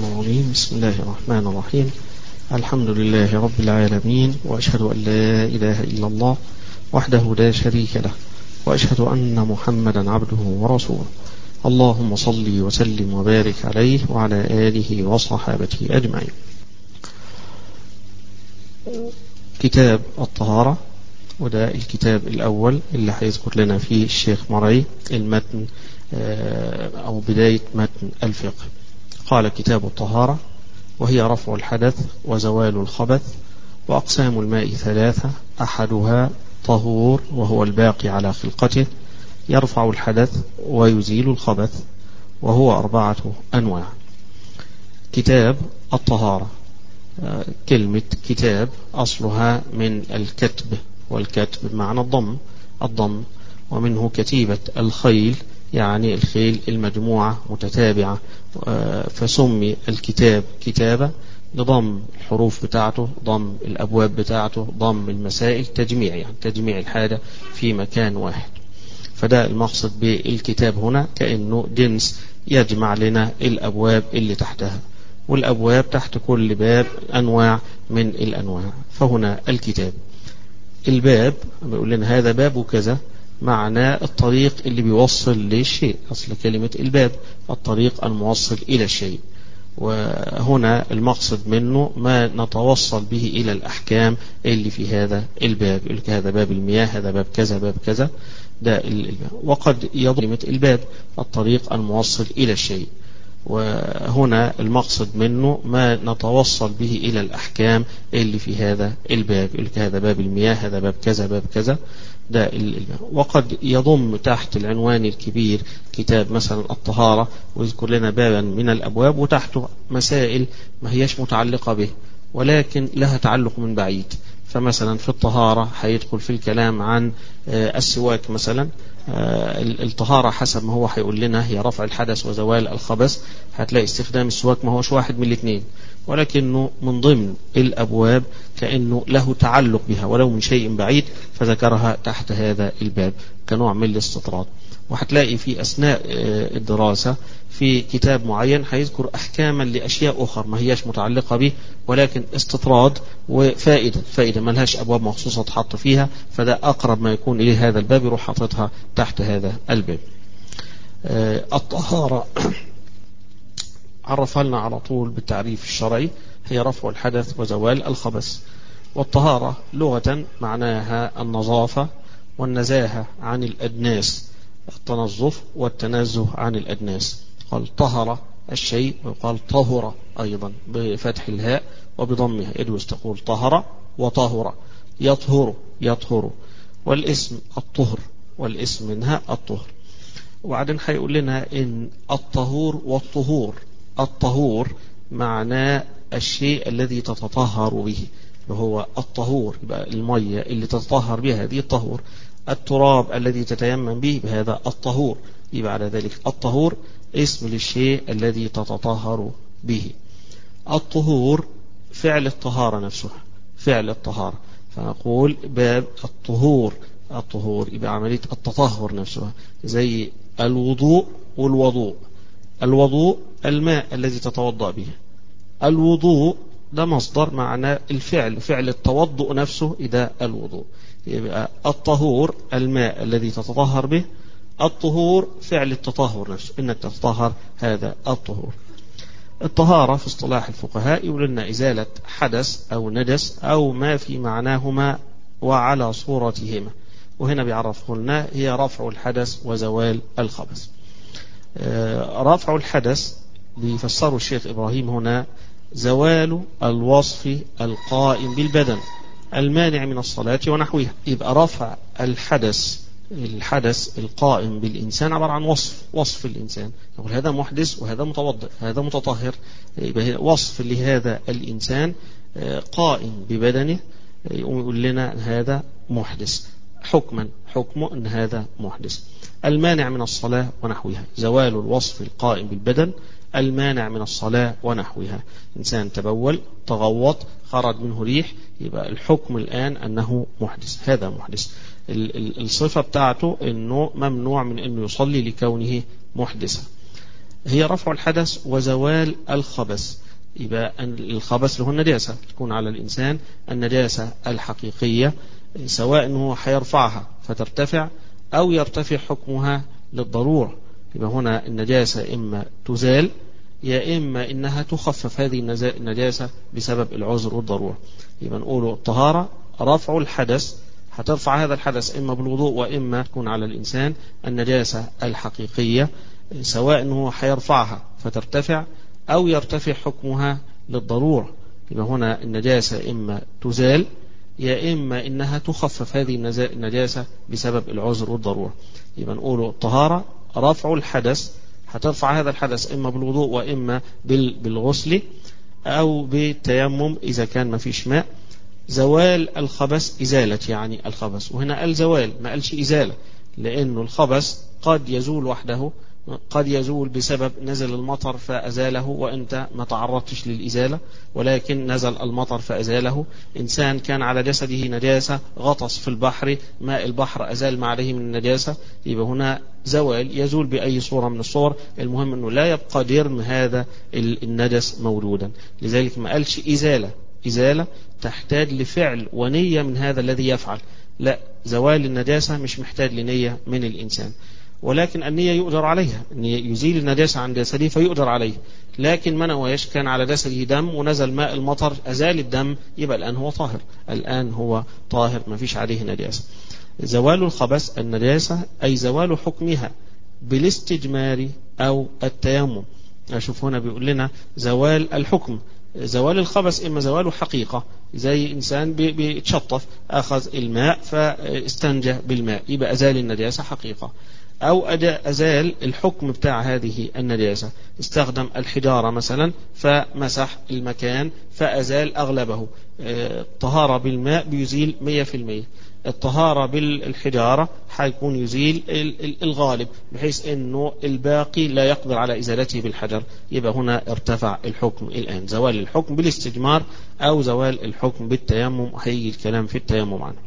الرجيم بسم الله الرحمن الرحيم. الحمد لله رب العالمين وأشهد أن لا إله إلا الله وحده لا شريك له وأشهد أن محمدا عبده ورسوله. اللهم صل وسلم وبارك عليه وعلى آله وصحابته أجمعين. كتاب الطهارة وده الكتاب الأول اللي هيذكر لنا فيه الشيخ مرعي المتن أو بداية متن الفقه. قال كتاب الطهارة وهي رفع الحدث وزوال الخبث وأقسام الماء ثلاثة أحدها طهور وهو الباقي على خلقته يرفع الحدث ويزيل الخبث وهو أربعة أنواع. كتاب الطهارة. كلمة كتاب أصلها من الكتب والكتب بمعنى الضم الضم ومنه كتيبة الخيل يعني الخيل المجموعة متتابعة فسمي الكتاب كتابة لضم الحروف بتاعته ضم الأبواب بتاعته ضم المسائل تجميع يعني تجميع الحاجة في مكان واحد. فده المقصد بالكتاب هنا كأنه جنس يجمع لنا الأبواب اللي تحتها. والأبواب تحت كل باب أنواع من الأنواع. فهنا الكتاب. الباب بيقول لنا هذا باب كذا معنى الطريق اللي بيوصل للشيء أصل كلمة الباب الطريق الموصل إلى الشيء وهنا المقصد منه ما نتوصل به إلى الأحكام اللي في هذا الباب هذا باب المياه هذا باب كذا باب كذا. ده وقد يضم الباب الطريق الموصل إلى الشيء وهنا المقصد منه ما نتوصل به إلى الأحكام اللي في هذا الباب هذا باب المياه هذا باب كذا باب كذا. ده وقد يضم تحت العنوان الكبير كتاب مثلا الطهارة ويذكر لنا بابا من الأبواب وتحته مسائل ما هيش متعلقة به ولكن لها تعلق من بعيد. فمثلا في الطهارة هيدخل في الكلام عن السواك مثلا الطهارة حسب ما هو هيقول لنا هي رفع الحدث وزوال الخبث هتلاقي استخدام السواك ما هوش واحد من الاثنين. ولكنه من ضمن الأبواب كأنه له تعلق بها ولو من شيء بعيد فذكرها تحت هذا الباب كنوع من الاستطراد. وهتلاقي في أثناء الدراسة في كتاب معين هيذكر أحكاما لأشياء أخرى ما هياش متعلقة به ولكن استطراد وفائدة. فائدة ما لهاش أبواب مخصوصة تحط فيها فده أقرب ما يكون إليه هذا الباب يروح حاططها تحت هذا الباب. الطهارة. عرفها لنا على طول بالتعريف الشرعي. هي رفع الحدث وزوال الخبث. والطهارة لغة معناها النظافة والنزاهة عن الأدناس التنظف والتنزه عن الأدناس. قال طهر الشيء ويقال طهر أيضا بفتح الهاء وبضمها. يجوز تقول طهر وطهر. يطهر يطهر. والاسم الطهر والاسم منها الطهر. وبعدين هيقول لنا إن الطهور والطهور. الطهور معناه الشيء الذي تتطهر به وهو الطهور يبقى المية اللي تتطهر بها هذه الطهور التراب الذي تتيمم به بهذا الطهور يبقى على ذلك الطهور اسم للشيء الذي تتطهر به. الطهور فعل الطهارة نفسها فعل الطهارة فنقول باب الطهور الطهور يبقى عملية التطهر نفسها زي الوضوء والوضوء. الوضوء الماء الذي تتوضأ به. الوضوء ده مصدر معنى الفعل فعل التوضؤ نفسه إذا الوضوء. يبقى الطهور الماء الذي تتطهر به. الطهور فعل التطهر نفسه إنك تتطهر هذا الطهور. الطهارة في اصطلاح الفقهاء يقول لنا إزالة حدث أو نجس أو ما في معناهما وعلى صورتهما. وهنا بيعرفه لنا هي رفع الحدث وزوال الخبث. رفع الحدث بيفسره الشيخ إبراهيم هنا زوال الوصف القائم بالبدن المانع من الصلاة ونحوها. يبقى رفع الحدث الحدث القائم بالإنسان عبارة عن وصف وصف الإنسان. يقول هذا محدث وهذا متوضئ هذا متطهر. وصف لهذا الإنسان قائم ببدنه يقول لنا هذا محدث. حكما حكمه أن هذا محدث. المانع من الصلاة ونحوها. زوال الوصف القائم بالبدن المانع من الصلاة ونحوها. إنسان تبول تغوط خرج منه ريح يبقى الحكم الآن أنه محدث. هذا محدث. الصفة بتاعته أنه ممنوع من أنه يصلي لكونه محدثا. هي رفع الحدث وزوال الخبث. يبقى الخبث له النجاسة. تكون على الإنسان النجاسة الحقيقية سواء هو حيرفعها فترتفع أو يرتفع حكمها للضرورة. يبقى هنا النجاسة إما تزال يا إما إنها تخفف هذه النجاسة بسبب العذر والضرورة. يبقى نقول الطهارة رفع الحدث. هترفع هذا الحدث إما بالوضوء وإما تكون على الإنسان النجاسة الحقيقية سواء هو حيرفعها فترتفع أو يرتفع حكمها للضرورة. يبقى هنا النجاسة إما تزال يا إما إنها تخفف هذه النجاسة بسبب العذر والضرورة. يبقى نقول الطهارة رفع الحدث هترفع هذا الحدث إما بالوضوء وإما بالغسل أو بالتيمم إذا كان ما فيش ماء. زوال الخبث إزالة يعني الخبث. وهنا قال زوال ما قالش إزالة لأنه الخبث قد يزول وحده قد يزول بسبب نزل المطر فأزاله وأنت ما تعرضتش للإزالة ولكن نزل المطر فأزاله. إنسان كان على جسده نجاسة غطس في البحر ماء البحر أزال ما عليه من النجاسة. يبقى هنا زوال يزول بأي صورة من الصور. المهم أنه لا يبقى درم هذا النجس مولودا. لذلك ما قالش إزالة. إزالة تحتاج لفعل ونية من هذا الذي يفعل. لا زوال النجاسة مش محتاج لنية من الإنسان. ولكن النية يؤجر عليها. أن يزيل النجاسة عن جسده فيؤجر عليه. لكن من نواش كان على جسده دم ونزل ماء المطر أزال الدم يبقى الآن هو طاهر. الآن هو طاهر ما فيش عليه نجاسة زوال الخبث النجاسة أي زوال حكمها بالاستجمار أو التيمم. أشوف هنا بيقول لنا زوال الحكم. زوال الخبث إما زواله حقيقة زي إنسان بيتشطف أخذ الماء فاستنجى بالماء يبقى أزال النجاسة حقيقة. أو أزال الحكم بتاع هذه النجاسة استخدم الحجارة مثلا فمسح المكان فأزال أغلبه. الطهارة بالماء بيزيل 100% الطهارة بالحجارة حيكون يزيل الغالب بحيث أنه الباقي لا يقدر على إزالته بالحجر. يبقى هنا ارتفع الحكم الآن. زوال الحكم بالاستجمار أو زوال الحكم بالتيمم. هيجي الكلام في التيمم عنه.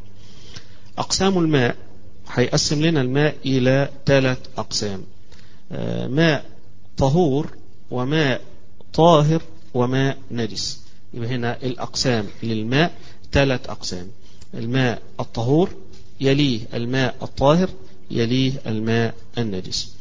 أقسام الماء هيقسم لنا الماء إلى ثلاث أقسام. ماء طهور وماء طاهر وماء نجس. يبقى هنا الأقسام للماء ثلاث أقسام. الماء الطهور يليه الماء الطاهر يليه الماء النجس.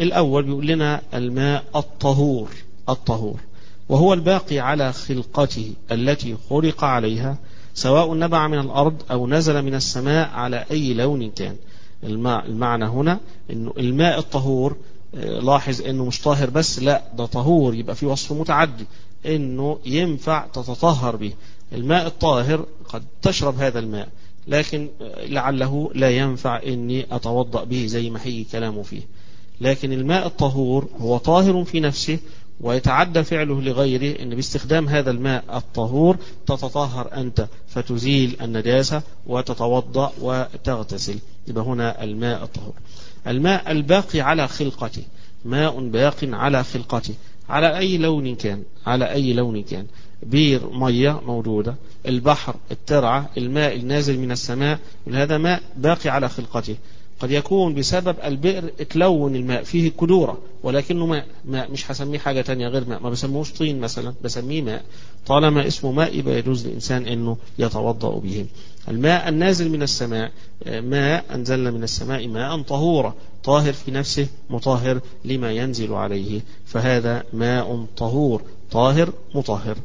الأول بيقول لنا الماء الطهور الطهور. وهو الباقي على خلقته التي خلق عليها سواء نبع من الأرض أو نزل من السماء على أي لون كان. المعنى هنا إنه الماء الطهور لاحظ إنه مش طاهر بس لا ده طهور يبقى في وصف متعدي إنه ينفع تتطهر به. الماء الطاهر قد تشرب هذا الماء لكن لعله لا ينفع إني أتوضأ به زي ما هي كلامه فيه. لكن الماء الطهور هو طاهر في نفسه ويتعدى فعله لغيره إن باستخدام هذا الماء الطهور تتطهر أنت فتزيل النجاسة وتتوضأ وتغتسل. يبقى هنا الماء الطهور. الماء الباقي على خلقته. ماء باق على خلقته. على أي لون كان؟ على أي لون كان؟ بير مية موجودة. البحر الترعة الماء النازل من السماء. هذا ماء باقي على خلقته. قد يكون بسبب البئر اتلون الماء فيه كدورة ولكنه ماء ماء مش هسميه حاجة تانية غير ماء ما بسموش طين مثلا بسميه ماء. طالما اسمه ماء يبقى يجوز للإنسان أنه يتوضأ به. الماء النازل من السماء ماء أنزلنا من السماء ماء طهورا طاهر في نفسه مطهر لما ينزل عليه. فهذا ماء طهور طاهر مطهر.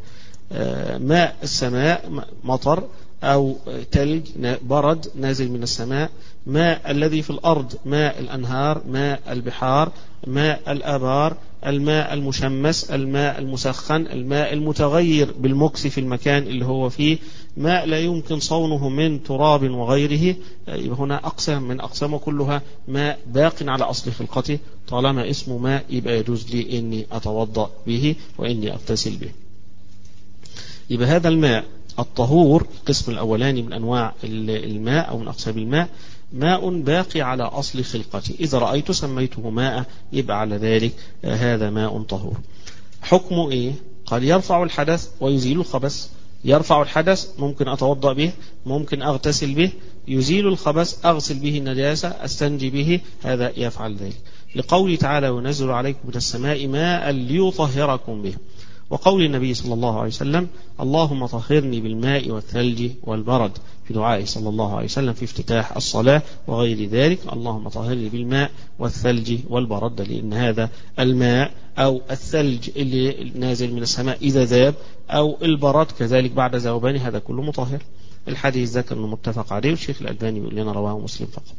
ماء السماء مطر أو تلج برد نازل من السماء. ماء الذي في الأرض؟ ماء الأنهار ماء البحار ماء الآبار الماء المشمس الماء المسخن الماء المتغير بالمكس في المكان اللي هو فيه. ماء لا يمكن صونه من تراب وغيره. هنا أقسام من أقسامه كلها ماء باق على أصل خلقته. طالما اسمه ماء يبقى يجوز لي إني أتوضأ به وإني أغتسل به. يبقى هذا الماء الطهور القسم الأولاني من أنواع الماء أو من أقسام الماء ماء باقي على أصل خلقته. إذا رأيت سميته ماء يبقى على ذلك هذا ماء طهور. حكمه إيه؟ قال يرفع الحدث ويزيل الخبث. يرفع الحدث ممكن أتوضأ به ممكن أغتسل به. يزيل الخبث أغسل به النجاسة أستنجي به هذا يفعل ذلك. لقوله تعالى وينزل عليكم من السماء ماء ليطهركم به. وقول النبي صلى الله عليه وسلم اللهم طهرني بالماء والثلج والبرد. في دعائه صلى الله عليه وسلم في افتتاح الصلاة وغير ذلك اللهم طهرني بالماء والثلج والبرد. لأن هذا الماء أو الثلج اللي نازل من السماء إذا ذاب أو البرد كذلك بعد ذوبان هذا كله مطهر. الحديث ذكر أنه متفق عليه والشيخ الألباني يقول لنا رواه مسلم فقط.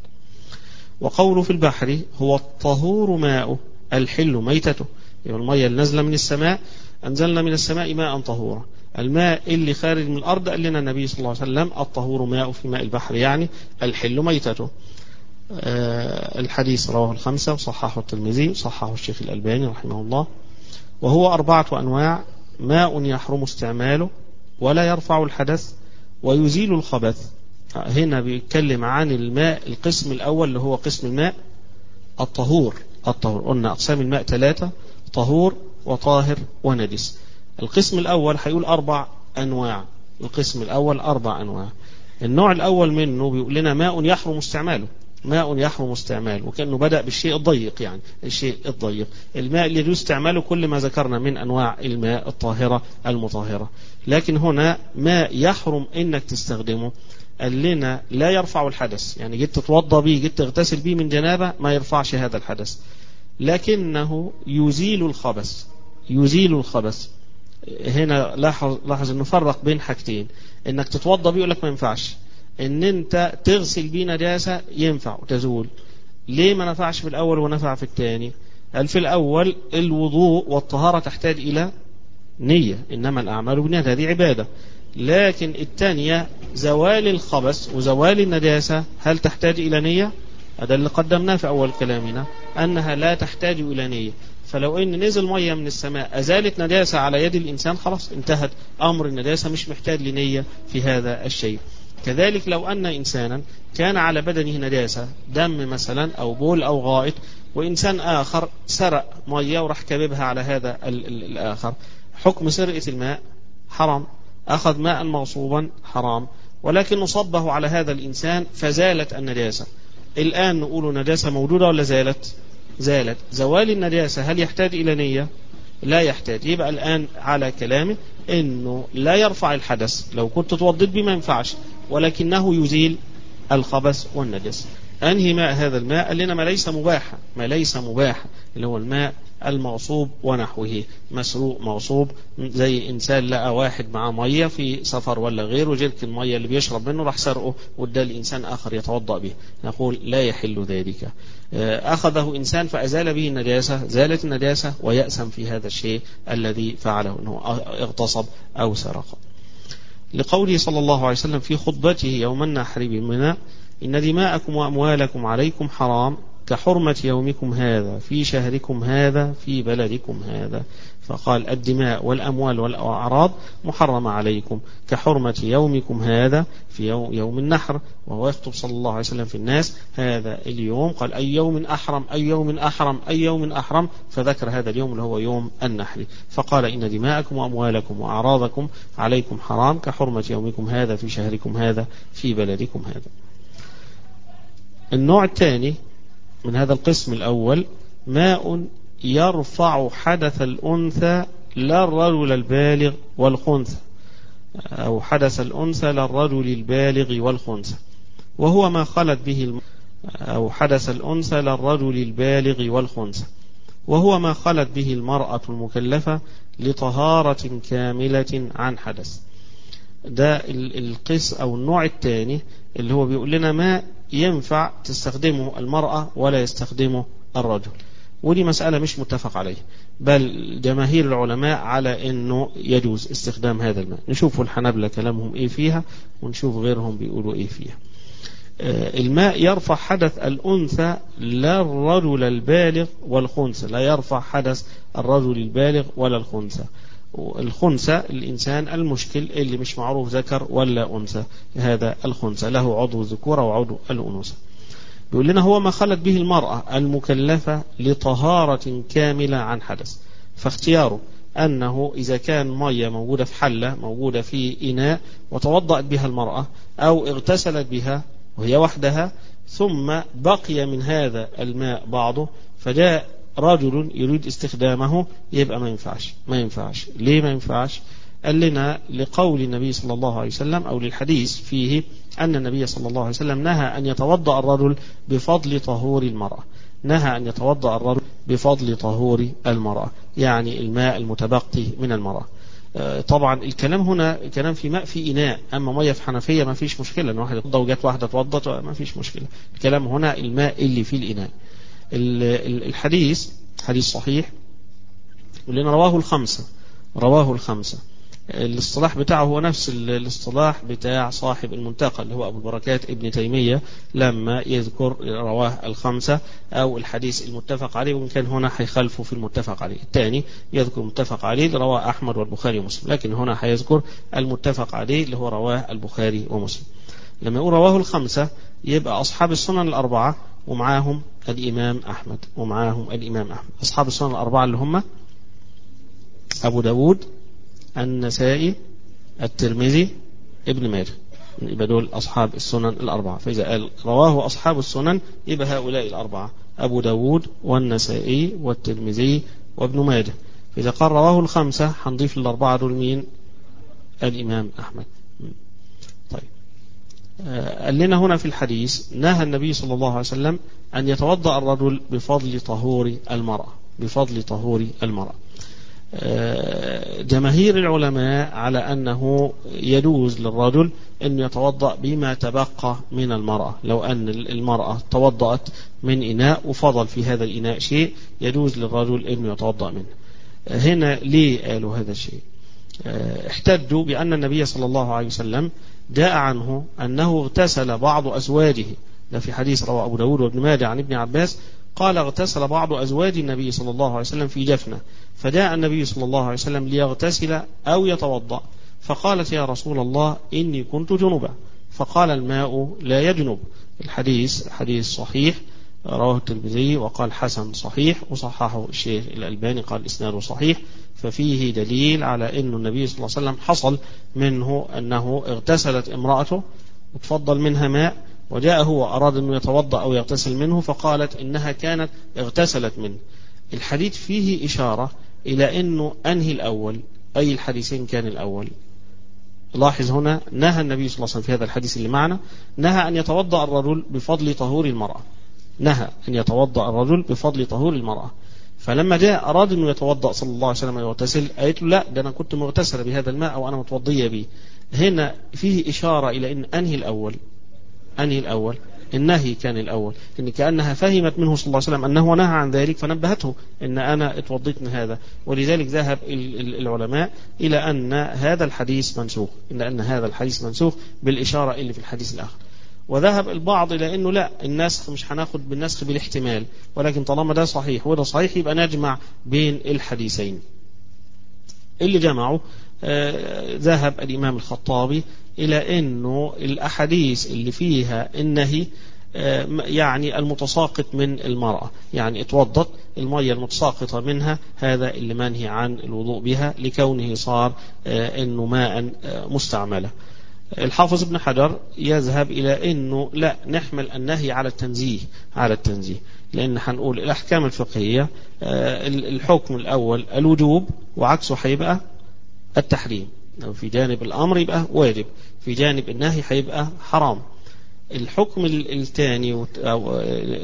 وقوله في البحر هو الطهور ماءه الحل ميتته. يبقى المية النازلة من السماء أنزلنا من السماء ماء طهورا. الماء اللي خارج من الأرض قال لنا النبي صلى الله عليه وسلم الطهور ماء في ماء البحر يعني الحل ميتته. آه الحديث رواه الخمسة وصححه الترمذي وصححه الشيخ الألباني رحمه الله. وهو أربعة أنواع ماء يحرم استعماله ولا يرفع الحدث ويزيل الخبث. هنا بيتكلم عن الماء القسم الأول اللي هو قسم الماء الطهور. الطهور قلنا أقسام الماء ثلاثة طهور وطاهر ونجس. القسم الأول هيقول أربع أنواع. القسم الأول أربع أنواع. النوع الأول منه بيقول لنا ماء يحرم استعماله. ماء يحرم استعماله وكأنه بدأ بالشيء الضيق يعني الشيء الضيق. الماء اللي يجوز استعماله كل ما ذكرنا من أنواع الماء الطاهرة المطهرة. لكن هنا ماء يحرم إنك تستخدمه. قال لنا لا يرفع الحدث. يعني جيت تتوضى بيه جيت تغتسل بيه من جنابة ما يرفعش هذا الحدث. لكنه يزيل الخبث. يزيل الخبث. هنا لاحظ لاحظ إنه فرق بين حاجتين. إنك تتوضى بيه يقول لك ما ينفعش. إن أنت تغسل بيه نجاسه ينفع وتزول. ليه ما نفعش في الأول ونفع في الثاني؟ قال في الأول الوضوء والطهارة تحتاج إلى نية. إنما الأعمال بالنيات هذه عبادة. لكن الثانية زوال الخبث وزوال النجاسة هل تحتاج إلى نية؟ هذا اللي قدمناه في أول كلامنا أنها لا تحتاج إلى نية. فلو إن نزل مية من السماء أزالت نجاسه على يد الإنسان؟ خلاص انتهت. أمر النجاسه مش محتاج لنية في هذا الشيء. كذلك لو أن إنسانا كان على بدنه نجاسه دم مثلا أو بول أو غائط وإنسان آخر سرق مية وراح كببها على هذا ال ال الآخر. حكم سرقة الماء حرام. أخذ ماء مغصوبا حرام. ولكن صبه على هذا الإنسان فزالت النجاسه الآن نقول نجاسه موجودة ولا زالت؟ زالت. زوال النجاسة هل يحتاج إلى نية؟ لا يحتاج. يبقى الآن على كلامه أنه لا يرفع الحدث. لو كنت توضيت بما ينفعش ولكنه يزيل الخبث والنجس. أنهي ماء هذا الماء؟ قال لنا ما ليس مباحا. ما ليس مباحا اللي هو الماء المغصوب ونحوه. مسروق مغصوب زي إنسان لقى واحد معاه مية في سفر ولا غيره جرك المية اللي بيشرب منه راح سرقه واداه لانسان آخر يتوضأ به. نقول لا يحل ذلك. أخذه إنسان فأزال به النجاسة زالت النجاسة ويأسم في هذا الشيء الذي فعله إنه اغتصب أو سرق. لقوله صلى الله عليه وسلم في خطبته يوم النحر بمنى إن دماءكم وأموالكم عليكم حرام كحرمة يومكم هذا في شهركم هذا في بلدكم هذا. فقال الدماء والأموال والأعراض محرمة عليكم. كحرمة يومكم هذا في يوم, النحر. وهو يخطب صلى الله عليه وسلم في الناس. هذا اليوم. قال أي يوم أحرم أي يوم أحرم أي يوم أحرم. فذكر هذا اليوم اللي هو يوم النحر. فقال إن دماءكم وأموالكم وأعراضكم عليكم حرام. كحرمة يومكم هذا في شهركم هذا في بلدكم هذا. النوع الثاني من هذا القسم الأول ماء يرفع حدث الأنثى لا الرجل البالغ والخنثى. أو حدث الأنثى للرجل البالغ والخنثى. وهو ما خلت به الم... أو حدث الأنثى للرجل البالغ والخنثى. وهو ما خلت به المرأة المكلفة لطهارة كاملة عن حدث. ده القس أو النوع الثاني اللي هو بيقول لنا ما ينفع تستخدمه المرأة ولا يستخدمه الرجل. ودي مسألة مش متفق عليه. بل جماهير العلماء على إنه يجوز استخدام هذا الماء. نشوف الحنابلة كلامهم إيه فيها ونشوف غيرهم بيقولوا إيه فيها. الماء يرفع حدث الأنثى لا الرجل البالغ والخنثى. لا يرفع حدث الرجل البالغ ولا الخنثى. الخنثى الإنسان المشكل اللي مش معروف ذكر ولا أنثى. هذا الخنثى. له عضو الذكورة وعضو الأنوثة. بيقول لنا هو ما خلت به المرأة المكلفة لطهارة كاملة عن حدث. فاختياره أنه إذا كان مية موجودة في حلة موجودة في إناء وتوضأت بها المرأة أو اغتسلت بها وهي وحدها ثم بقي من هذا الماء بعضه فجاء رجل يريد استخدامه يبقى ما ينفعش ما ينفعش. ليه ما ينفعش؟ قال لنا لقول النبي صلى الله عليه وسلم أو للحديث فيه أن النبي صلى الله عليه وسلم نهى أن يتوضأ الرجل بفضل طهور المرأة. نهى أن يتوضأ الرجل بفضل طهور المرأة يعني الماء المتبقي من المرأة. طبعا الكلام هنا كلام في ماء في إناء. أما مية في حنفية ما فيش مشكلة أن واحد يتوضأ وجات واحدة توضت ما فيش مشكلة. الكلام هنا الماء اللي في الإناء. الحديث حديث صحيح ولنا رواه الخمسة رواه الخمسة. الاصطلاح بتاعه هو نفس الاصطلاح بتاع صاحب المنتقى اللي هو أبو البركات ابن تيمية لما يذكر رواه الخمسة أو الحديث المتفق عليه وإن كان هنا هيخالفه في المتفق عليه. الثاني يذكر المتفق عليه رواه أحمد والبخاري ومسلم. لكن هنا هيذكر المتفق عليه اللي هو رواه البخاري ومسلم. لما يقول رواه الخمسة يبقى أصحاب السنن الأربعة ومعاهم الإمام أحمد ومعاهم الإمام أحمد. أصحاب السنن الأربعة اللي هم أبو داود النسائي الترمذي ابن ماجه. يبقى دول أصحاب السنن الأربعة. فإذا قال رواه أصحاب السنن يبقى هؤلاء الأربعة أبو داود والنسائي والترمذي وابن ماجه. فإذا قال رواه الخمسة هنضيف للأربعة دول مين؟ الإمام أحمد. طيب. قال لنا هنا في الحديث نهى النبي صلى الله عليه وسلم أن يتوضأ الرجل بفضل طهور المرأة بفضل طهور المرأة. جماهير العلماء على أنه يجوز للرجل أن يتوضأ بما تبقى من المرأة. لو أن المرأة توضأت من إناء وفضل في هذا الإناء شيء يجوز للرجل أن يتوضأ منه. هنا ليه قالوا هذا الشيء؟ احتجوا بأن النبي صلى الله عليه وسلم جاء عنه أنه اغتسل بعض أزواجه. ده في حديث رواه أبو داود وابن ماجه عن ابن عباس. قال اغتسل بعض أزواج النبي صلى الله عليه وسلم في جفنة. فجاء النبي صلى الله عليه وسلم ليغتسل أو يتوضأ. فقالت يا رسول الله إني كنت جنبا. فقال الماء لا يجنب. الحديث حديث صحيح. رواه الترمذي وقال حسن صحيح وصححه الشيخ الألباني قال إسناده صحيح. ففيه دليل على أن النبي صلى الله عليه وسلم حصل منه أنه اغتسلت امرأته وتفضل منها ماء وجاء هو أراد أنه يتوضأ أو يغتسل منه فقالت إنها كانت اغتسلت منه. الحديث فيه إشارة إلى أنه أنهي الأول أي الحديثين كان الأول. لاحظ هنا نهى النبي صلى الله عليه وسلم في هذا الحديث اللي معنا نهى أن يتوضأ الرجل بفضل طهور المرأة. نهى أن يتوضأ الرجل بفضل طهور المرأة. فلما جاء أراد أنه يتوضأ صلى الله عليه وسلم يغتسل قالت له لا ده أنا كنت مغتسلة بهذا الماء أو أنا متوضية به. هنا فيه إشارة إلى أن أنهي الأول. أنهي الأول. النهي كان الأول. إن كأنها فهمت منه صلى الله عليه وسلم أنه نهى عن ذلك فنبهته إن أنا اتوضيت من هذا. ولذلك ذهب العلماء إلى أن هذا الحديث منسوخ. إن أن هذا الحديث منسوخ بالإشارة اللي في الحديث الآخر. وذهب البعض إلى أنه لا النسخ مش هناخد بالنسخ بالاحتمال ولكن طالما ده صحيح وده صحيح يبقى نجمع بين الحديثين. اللي جمعوا آه ذهب الإمام الخطابي إلى أنه الأحاديث اللي فيها النهي آه يعني المتساقط من المرأة. يعني اتوضت المية المتساقطة منها هذا اللي منهي عن الوضوء بها لكونه صار آه أنه ماء مستعملة. الحافظ ابن حجر يذهب إلى أنه لا نحمل النهي على التنزيه على التنزيه. لأن هنقول الأحكام الفقهية الحكم الأول الوجوب وعكسه هيبقى التحريم. في جانب الأمر يبقى واجب في جانب النهي هيبقى حرام. الحكم الثاني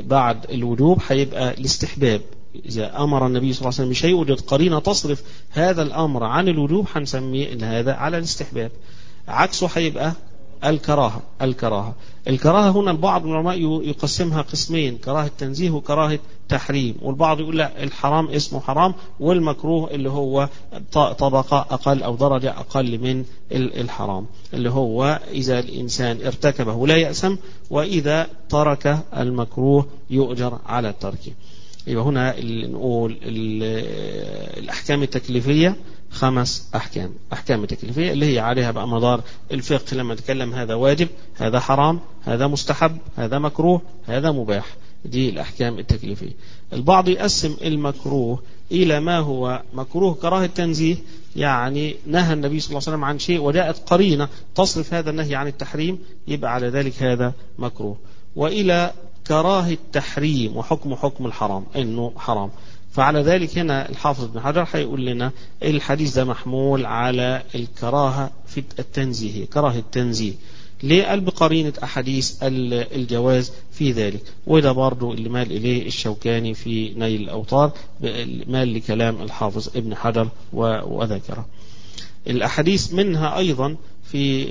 بعد الوجوب هيبقى الاستحباب. إذا أمر النبي صلى الله عليه وسلم بشيء وجد قرينة تصرف هذا الأمر عن الوجوب هنسميه هذا على الاستحباب. عكسه هيبقى الكراهة الكراهة. الكراهة هنا البعض من العلماء يقسمها قسمين كراهة تنزيه وكراهة تحريم والبعض يقول لا الحرام اسمه حرام والمكروه اللي هو طبقة أقل أو درجة أقل من الحرام. اللي هو إذا الإنسان ارتكبه لا يأسم وإذا ترك المكروه يؤجر على تركه يبقى هنا نقول الأحكام التكليفية خمس أحكام. أحكام تكليفية اللي هي عليها بقى مدار الفقه لما نتكلم هذا واجب هذا حرام هذا مستحب هذا مكروه هذا مباح. دي الأحكام التكليفية. البعض يقسم المكروه إلى ما هو مكروه كراهة تنزيه يعني نهى النبي صلى الله عليه وسلم عن شيء وجاءت قرينة تصرف هذا النهي عن التحريم يبقى على ذلك هذا مكروه. وإلى كراهة تحريم وحكم حكم الحرام إنه حرام. فعلى ذلك هنا الحافظ ابن حجر هيقول لنا الحديث ده محمول على الكراهة في التنزيه كراهة التنزيه. ليه قال بقرينة أحاديث الجواز في ذلك. وده برضو اللي مال إليه الشوكاني في نيل الأوطار مال لكلام الحافظ ابن حجر وذكره الأحاديث منها أيضا في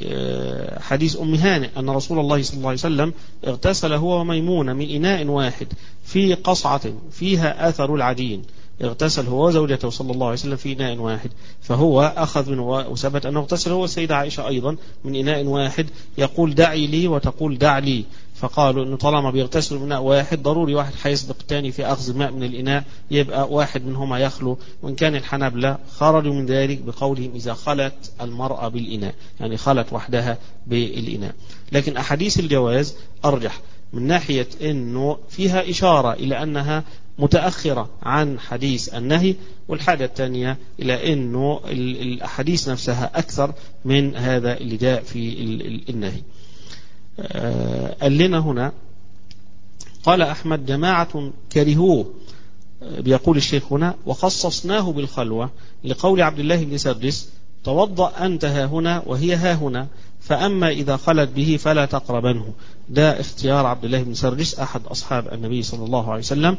حديث أم هانئ أن رسول الله صلى الله عليه وسلم اغتسل هو وميمونة من إناء واحد في قصعة فيها أثر العجين اغتسل هو وزوجته صلى الله عليه وسلم في إناء واحد. فهو أخذ منه وثبت أنه اغتسل هو السيدة عائشة أيضا من إناء واحد. يقول دعي لي وتقول دع لي. فقالوا إنه طالما بيغتسلوا اناء واحد ضروري واحد هيسبق الثاني في أخذ الماء من الإناء يبقى واحد منهما يخلو. وإن كان الحنابلة خرجوا من ذلك بقولهم إذا خلت المرأة بالإناء يعني خلت وحدها بالإناء. لكن أحاديث الجواز أرجح من ناحية إنه فيها إشارة إلى أنها متأخرة عن حديث النهي والحاجة الثانية إلى أنه الأحاديث نفسها أكثر من هذا اللي جاء في النهي. قال لنا هنا قال أحمد جماعة كرهوه بيقول الشيخ هنا وخصصناه بالخلوة لقول عبد الله بن سدس توضأ أنت ها هنا وهي ها هنا فأما إذا خلت به فلا تقربنه ده اختيار عبد الله بن سرجس أحد أصحاب النبي صلى الله عليه وسلم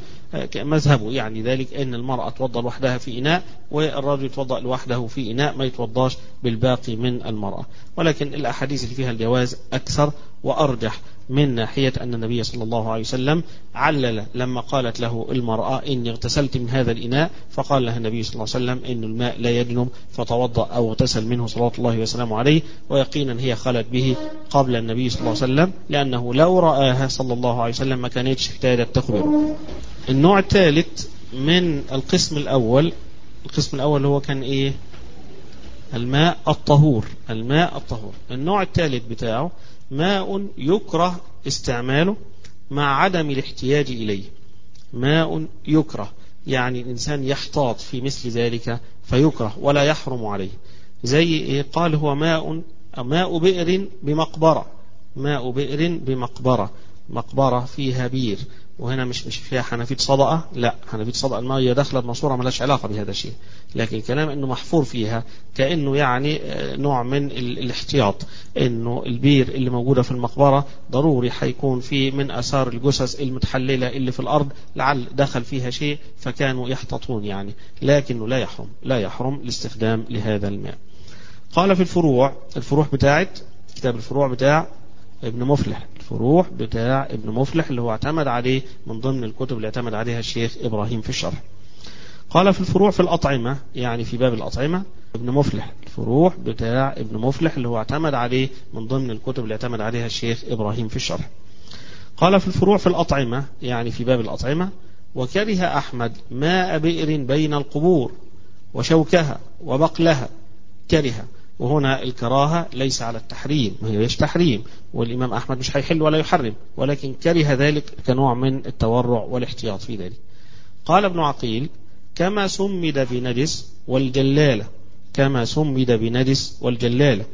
مذهبه يعني ذلك أن المرأة توضأ لوحدها في إناء والرجل يتوضأ لوحده في إناء ما يتوضاش بالباقي من المرأة. ولكن الأحاديث اللي فيها الجواز أكثر وأرجح. من ناحية أن النبي صلى الله عليه وسلم علل لما قالت له المرأة إني اغتسلت من هذا الإناء فقال لها النبي صلى الله عليه وسلم إن الماء لا يجنب فتوضأ أو اغتسل منه صلى الله وسلامه عليه ويقينا هي خلت به قبل النبي صلى الله عليه وسلم لأنه لو رآها صلى الله عليه وسلم ما كانتش احتاجت تخبره. النوع الثالث من القسم الأول القسم الأول هو كان إيه؟ الماء الطهور الماء الطهور. النوع الثالث بتاعه ماء يكره استعماله مع عدم الاحتياج إليه. ماء يكره يعني الإنسان يحتاط في مثل ذلك فيكره ولا يحرم عليه. زي إيه؟ قال هو ماء ماء بئر بمقبرة. ماء بئر بمقبرة. مقبرة فيها بير وهنا مش مش فيها حنفية صدقه لا حنفية صدقه الميه دخلت ماسوره ملهاش علاقة بهذا الشيء لكن الكلام إنه محفور فيها كأنه يعني نوع من الاحتياط إنه البير اللي موجودة في المقبرة ضروري حيكون في من آثار الجثث المتحللة اللي في الأرض لعل دخل فيها شيء فكانوا يحتطون يعني لكنه لا يحرم لا يحرم الاستخدام لهذا الماء. قال في الفروع الفروع بتاعت كتاب الفروع بتاع ابن مفلح. الفروع بتاع ابن مفلح اللي هو اعتمد عليه من ضمن الكتب اللي اعتمد عليها الشيخ إبراهيم في الشرح. قال في الفروع في الأطعمة يعني في باب الأطعمة ابن مفلح. الفروع بتاع ابن مفلح اللي هو اعتمد عليه من ضمن الكتب اللي اعتمد عليها الشيخ إبراهيم في الشرح. قال في الفروع في الأطعمة يعني في باب الأطعمة وكره أحمد ماء بئر بين القبور وشوكها وبقلها كره وهنا الكراهة ليس على التحريم ما هيش تحريم؟ والإمام أحمد مش هيحل ولا يحرم ولكن كره ذلك كنوع من التورع والاحتياط في ذلك. قال ابن عقيل كما سمد بنجس والجلالة كما سمد بنجس والجلالة.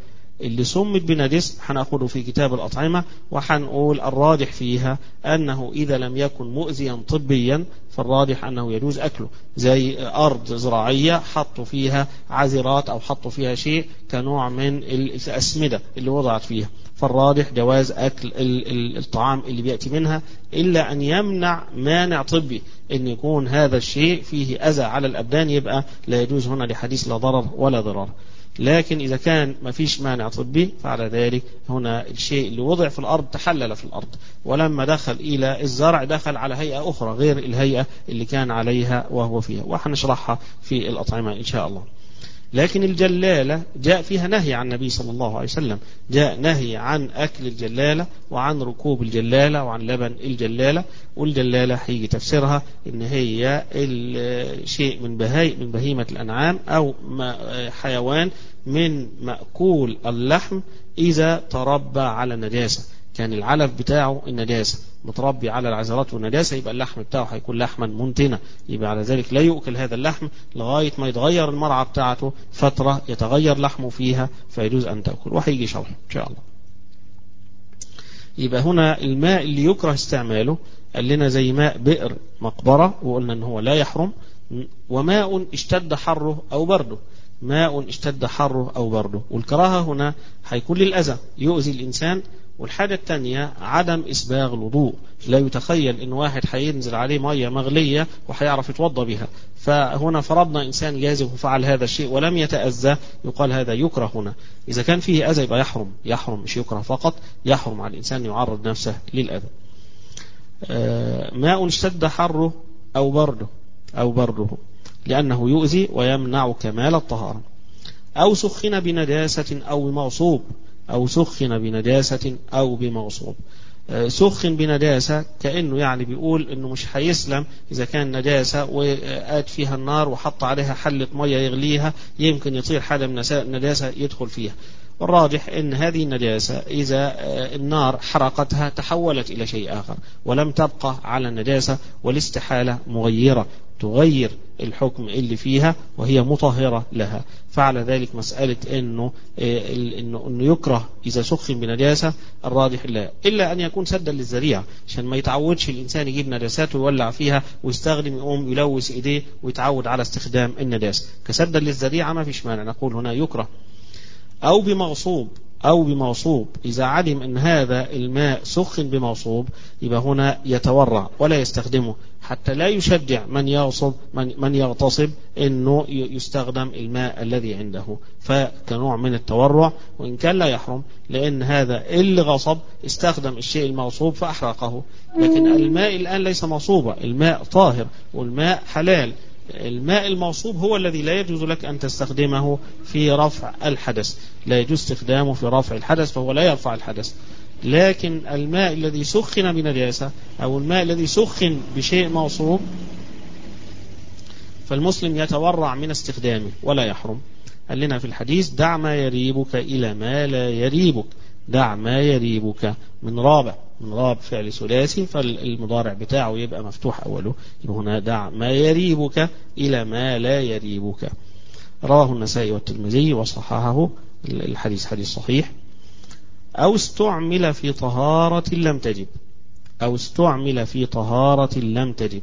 اللي سمت بنجس هناخده في كتاب الأطعمة وهنقول الراجح فيها أنه إذا لم يكن مؤذيا طبيا فالراجح أنه يجوز أكله. زي أرض زراعية حطوا فيها عذرات أو حطوا فيها شيء كنوع من الأسمدة اللي وضعت فيها. فالراجح جواز أكل الطعام اللي بيأتي منها إلا أن يمنع مانع طبي أن يكون هذا الشيء فيه أذى على الأبدان يبقى لا يجوز هنا لحديث لا ضرر ولا ضرار. لكن إذا كان ما فيش مانع طبي فعلى ذلك هنا الشيء اللي وضع في الأرض تحلل في الأرض. ولما دخل إلى الزرع دخل على هيئة أخرى غير الهيئة اللي كان عليها وهو فيها. وحنشرحها في الأطعمة إن شاء الله. لكن الجلالة جاء فيها نهي عن النبي صلى الله عليه وسلم. جاء نهي عن أكل الجلالة وعن ركوب الجلالة وعن لبن الجلالة. والجلالة هيجي تفسيرها إن هي شيء من بهاي من بهيمة الأنعام أو حيوان من مأكول اللحم إذا تربى على النجاسة. كان العلف بتاعه النجاسة. متربي على العذرات والنجاسة يبقى اللحم بتاعه هيكون لحما منتنا يبقى على ذلك لا يؤكل هذا اللحم لغاية ما يتغير المرعى بتاعته فترة يتغير لحمه فيها فيجوز أن تأكل. وهيجي شرح إن شاء الله. يبقى هنا الماء اللي يكره استعماله قال لنا زي ماء بئر مقبرة وقلنا إن هو لا يحرم وماء اشتد حره أو برده. ماء اشتد حره أو برده. والكراهة هنا هيكون للأذى يؤذي الإنسان. والحاجة الثانية عدم إسباغ الوضوء. لا يتخيل إن واحد هينزل عليه مية مغلية وهيعرف يتوضى بها. فهنا فرضنا إنسان جازم وفعل هذا الشيء ولم يتأذى يقال هذا يكره هنا. إذا كان فيه أذى يبقى يحرم. يحرم مش يكره فقط يحرم على الإنسان يعرض نفسه للأذى. ماء اشتد حره أو برده أو برده. لأنه يؤذي ويمنع كمال الطهارة. أو سخن بنجاسة أو بمغصوب. أو سخن بنجاسة أو بمغصوب. سخن بنجاسة كأنه يعني بيقول إنه مش هيسلم إذا كان نجاسة وقاد فيها النار وحط عليها حلة مية يغليها يمكن يطير حاجة من النجاسة يدخل فيها. والراجح إن هذه النجاسة إذا النار حرقتها تحولت إلى شيء آخر ولم تبقى على النجاسة والاستحالة مغيرة تغير الحكم اللي فيها وهي مطهرة لها. فعلى ذلك مسألة إنه إنه, إنه يكره إذا سخن بنجاسة الراجح لا. إلا أن يكون سدا للذريعة عشان ما يتعودش الإنسان يجيب نجاسات ويولع فيها ويستخدم يقوم يلوث إيديه ويتعود على استخدام النجاسة. كسدا للذريعة ما فيش مانع. نقول هنا يكره أو بمغصوب أو بمغصوب إذا علم أن هذا الماء سخن بمغصوب يبقى هنا يتورع ولا يستخدمه. حتى لا يشجع من يغصب من, من يغتصب أنه يستخدم الماء الذي عنده. فكنوع من التورع وإن كان لا يحرم لأن هذا اللي غصب استخدم الشيء المغصوب فأحرقه. لكن الماء الآن ليس مغصوبة الماء طاهر والماء حلال. الماء الموصوب هو الذي لا يجوز لك أن تستخدمه في رفع الحدث. لا يجوز استخدامه في رفع الحدث فهو لا يرفع الحدث. لكن الماء الذي سخن بنجاسة أو الماء الذي سخن بشيء موصوب فالمسلم يتورع من استخدامه ولا يحرم. قال لنا في الحديث دع ما يريبك إلى ما لا يريبك. دع ما يريبك من رابع. راب فعل ثلاثي فالمضارع بتاعه يبقى مفتوح أوله. يبقى هنا دع ما يريبك إلى ما لا يريبك. رواه النسائي والترمذي وصححه الحديث حديث صحيح. أو استعمل في طهارة لم تجب. أو استعمل في طهارة لم تجب.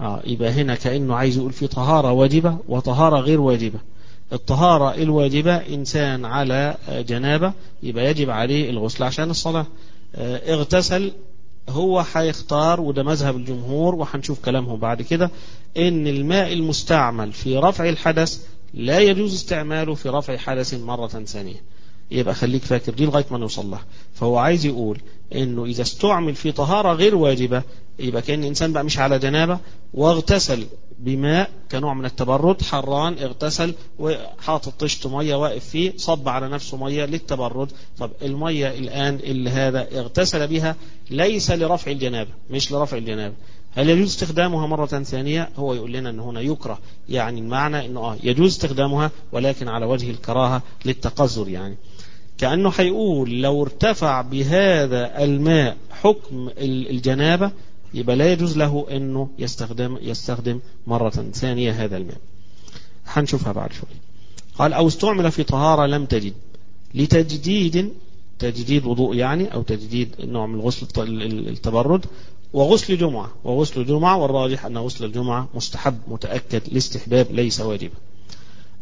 آه يبقى هنا كأنه عايز يقول في طهارة واجبة وطهارة غير واجبة. الطهارة الواجبة إنسان على جنابة يبقى يجب عليه الغسل عشان الصلاة. اغتسل هو هيختار وده مذهب الجمهور وهنشوف كلامهم بعد كده إن الماء المستعمل في رفع الحدث لا يجوز استعماله في رفع حدث مرة ثانية. يبقى خليك فاكر دي لغاية ما نوصل لها. فهو عايز يقول إنه إذا استعمل في طهارة غير واجبة يبقى كأن إنسان بقى مش على جنابة واغتسل بماء كنوع من التبرد حران اغتسل وحاطط طشت مية واقف فيه صب على نفسه مية للتبرد. طب المية الآن اللي هذا اغتسل بها ليس لرفع الجنابة مش لرفع الجنابة. هل يجوز استخدامها مرة ثانية؟ هو يقول لنا أن هنا يكره. يعني المعنى أنه آه يجوز استخدامها ولكن على وجه الكراهة للتقذر يعني. كأنه هيقول لو ارتفع بهذا الماء حكم الجنابة يبقى لا يجوز له إنه يستخدم يستخدم مرة ثانية هذا الماء. هنشوفها بعد شوي. قال أو استعمل في طهارة لم تجد لتجديد تجديد وضوء يعني أو تجديد نوع من غسل التبرد وغسل جمعة وغسل جمعة والراجح أن غسل الجمعة مستحب متأكد الاستحباب ليس واجبا.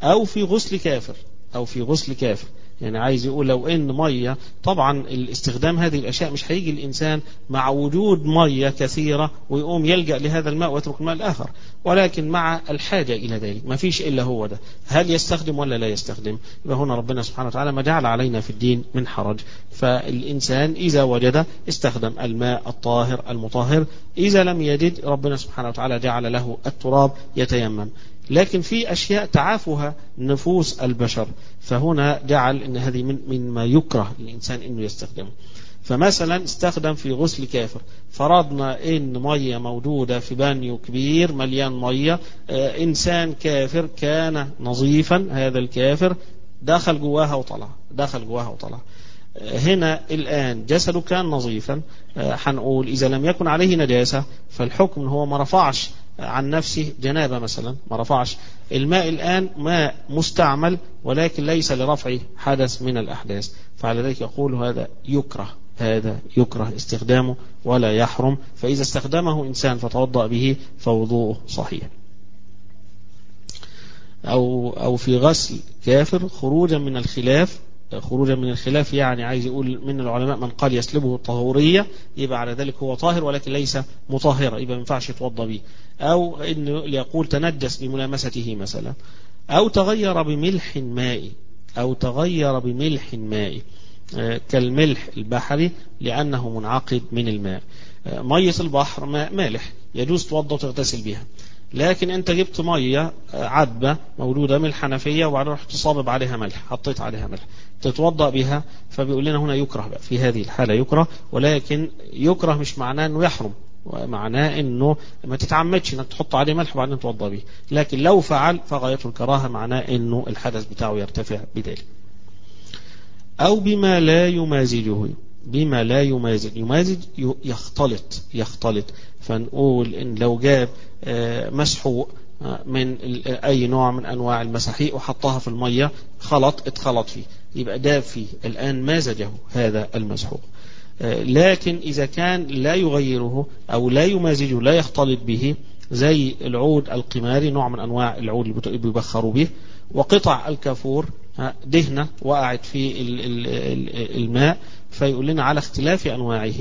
أو في غسل كافر أو في غسل كافر يعني عايز يقول لو إن مية طبعا الاستخدام هذه الأشياء مش هيجي الإنسان مع وجود مية كثيرة ويقوم يلجأ لهذا الماء ويترك الماء الآخر. ولكن مع الحاجة إلى ذلك ما فيش إلا هو ده. هل يستخدم ولا لا يستخدم؟ يبقى هنا ربنا سبحانه وتعالى ما جعل علينا في الدين من حرج. فالإنسان إذا وجد استخدم الماء الطاهر المطهر إذا لم يجد ربنا سبحانه وتعالى جعل له التراب يتيمم. لكن في أشياء تعافها نفوس البشر. فهنا جعل أن هذه من مما يكره الإنسان أنه يستخدمه. فمثلا استخدم في غسل كافر. فرضنا إن مية موجودة في بانيو كبير مليان مية آه إنسان كافر كان نظيفا هذا الكافر دخل جواها وطلع دخل جواها وطلع. آه هنا الآن جسده كان نظيفا. هنقول آه إذا لم يكن عليه نجاسة فالحكم هو ما رفعش عن نفسه جنابة مثلا ما رفعش. الماء الآن ماء مستعمل ولكن ليس لرفع حدث من الأحداث. فعلى ذلك يقول هذا يكره هذا يكره استخدامه ولا يحرم. فإذا استخدمه إنسان فتوضأ به فوضوءه صحيح. أو أو في غسل كافر خروجا من الخلاف خروجا من الخلاف يعني عايز يقول من العلماء من قال يسلبه الطهورية يبقى على ذلك هو طاهر ولكن ليس مطهرا يبقى ما ينفعش يتوضا به. أو إنه يقول تنجس بملامسته مثلا. أو تغير بملح مائي أو تغير بملح مائي كالملح البحري لأنه منعقد من الماء. مية البحر ماء مالح يجوز توضا وتغتسل بها. لكن أنت جبت مية عذبة مولودة من الحنفية وبعدين رحت صابب عليها ملح حطيت عليها ملح. تتوضأ بها فبيقول لنا هنا يكره بقى في هذه الحالة يكره ولكن يكره مش معناه إنه يحرم معناه إنه ما تتعمدش إنك تحط عليه ملح وبعدين تتوضا به لكن لو فعل فغاية الكراهة معناه إنه الحدث بتاعه يرتفع بذلك. أو بما لا يمازجه بما لا يمازج يمازج يختلط يختلط فنقول إن لو جاب مسحوق من أي نوع من أنواع المساحيق وحطها في المية خلط اتخلط فيه. يبقى داب فيه الآن مازجه هذا المسحوق. لكن إذا كان لا يغيره أو لا يمازجه لا يختلط به زي العود القماري نوع من أنواع العود اللي بيبخروا به وقطع الكافور دهنة وقعت في الماء فيقول لنا على اختلاف أنواعه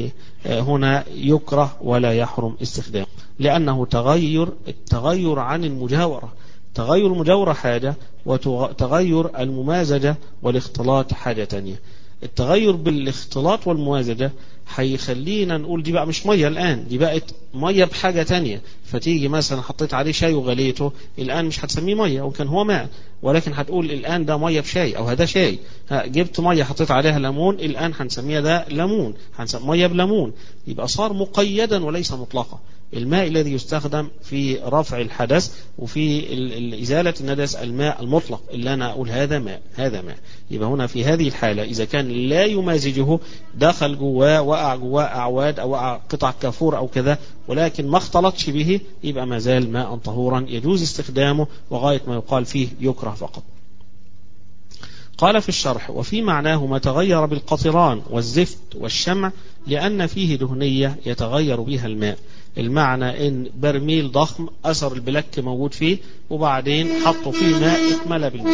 هنا يكره ولا يحرم استخدامه. لأنه تغير التغير عن المجاورة. تغير المجاورة حاجة وتغير الممازجة والاختلاط حاجة تانية. التغير بالاختلاط والموازجة هيخلينا نقول دي بقى مش مية الآن دي بقت مية بحاجة تانية. فتيجي مثلا حطيت عليه شاي وغليته الآن مش هتسميه مية وكان هو ماء. ولكن هتقول الآن ده مية بشاي أو هذا شاي. جبت مية حطيت عليها ليمون الآن هنسميها ده ليمون. هنسميه مية بليمون. يبقى صار مقيدا وليس مطلقا. الماء الذي يستخدم في رفع الحدث وفي إزالة الندس الماء المطلق. اللي أنا أقول هذا ماء هذا ماء. يبقى هنا في هذه الحالة إذا كان لا يمازجه دخل جواه وقع جواه أعواد أو وقع قطع كافور أو كذا ولكن ما اختلطش به يبقى ما زال ماء طهورا يجوز استخدامه وغاية ما يقال فيه يكره فقط. قال في الشرح وفي معناه ما تغير بالقطران والزفت والشمع لأن فيه دهنية يتغير بها الماء. المعنى إن برميل ضخم أثر البلك موجود فيه وبعدين حطوا فيه ماء اتملى بالماء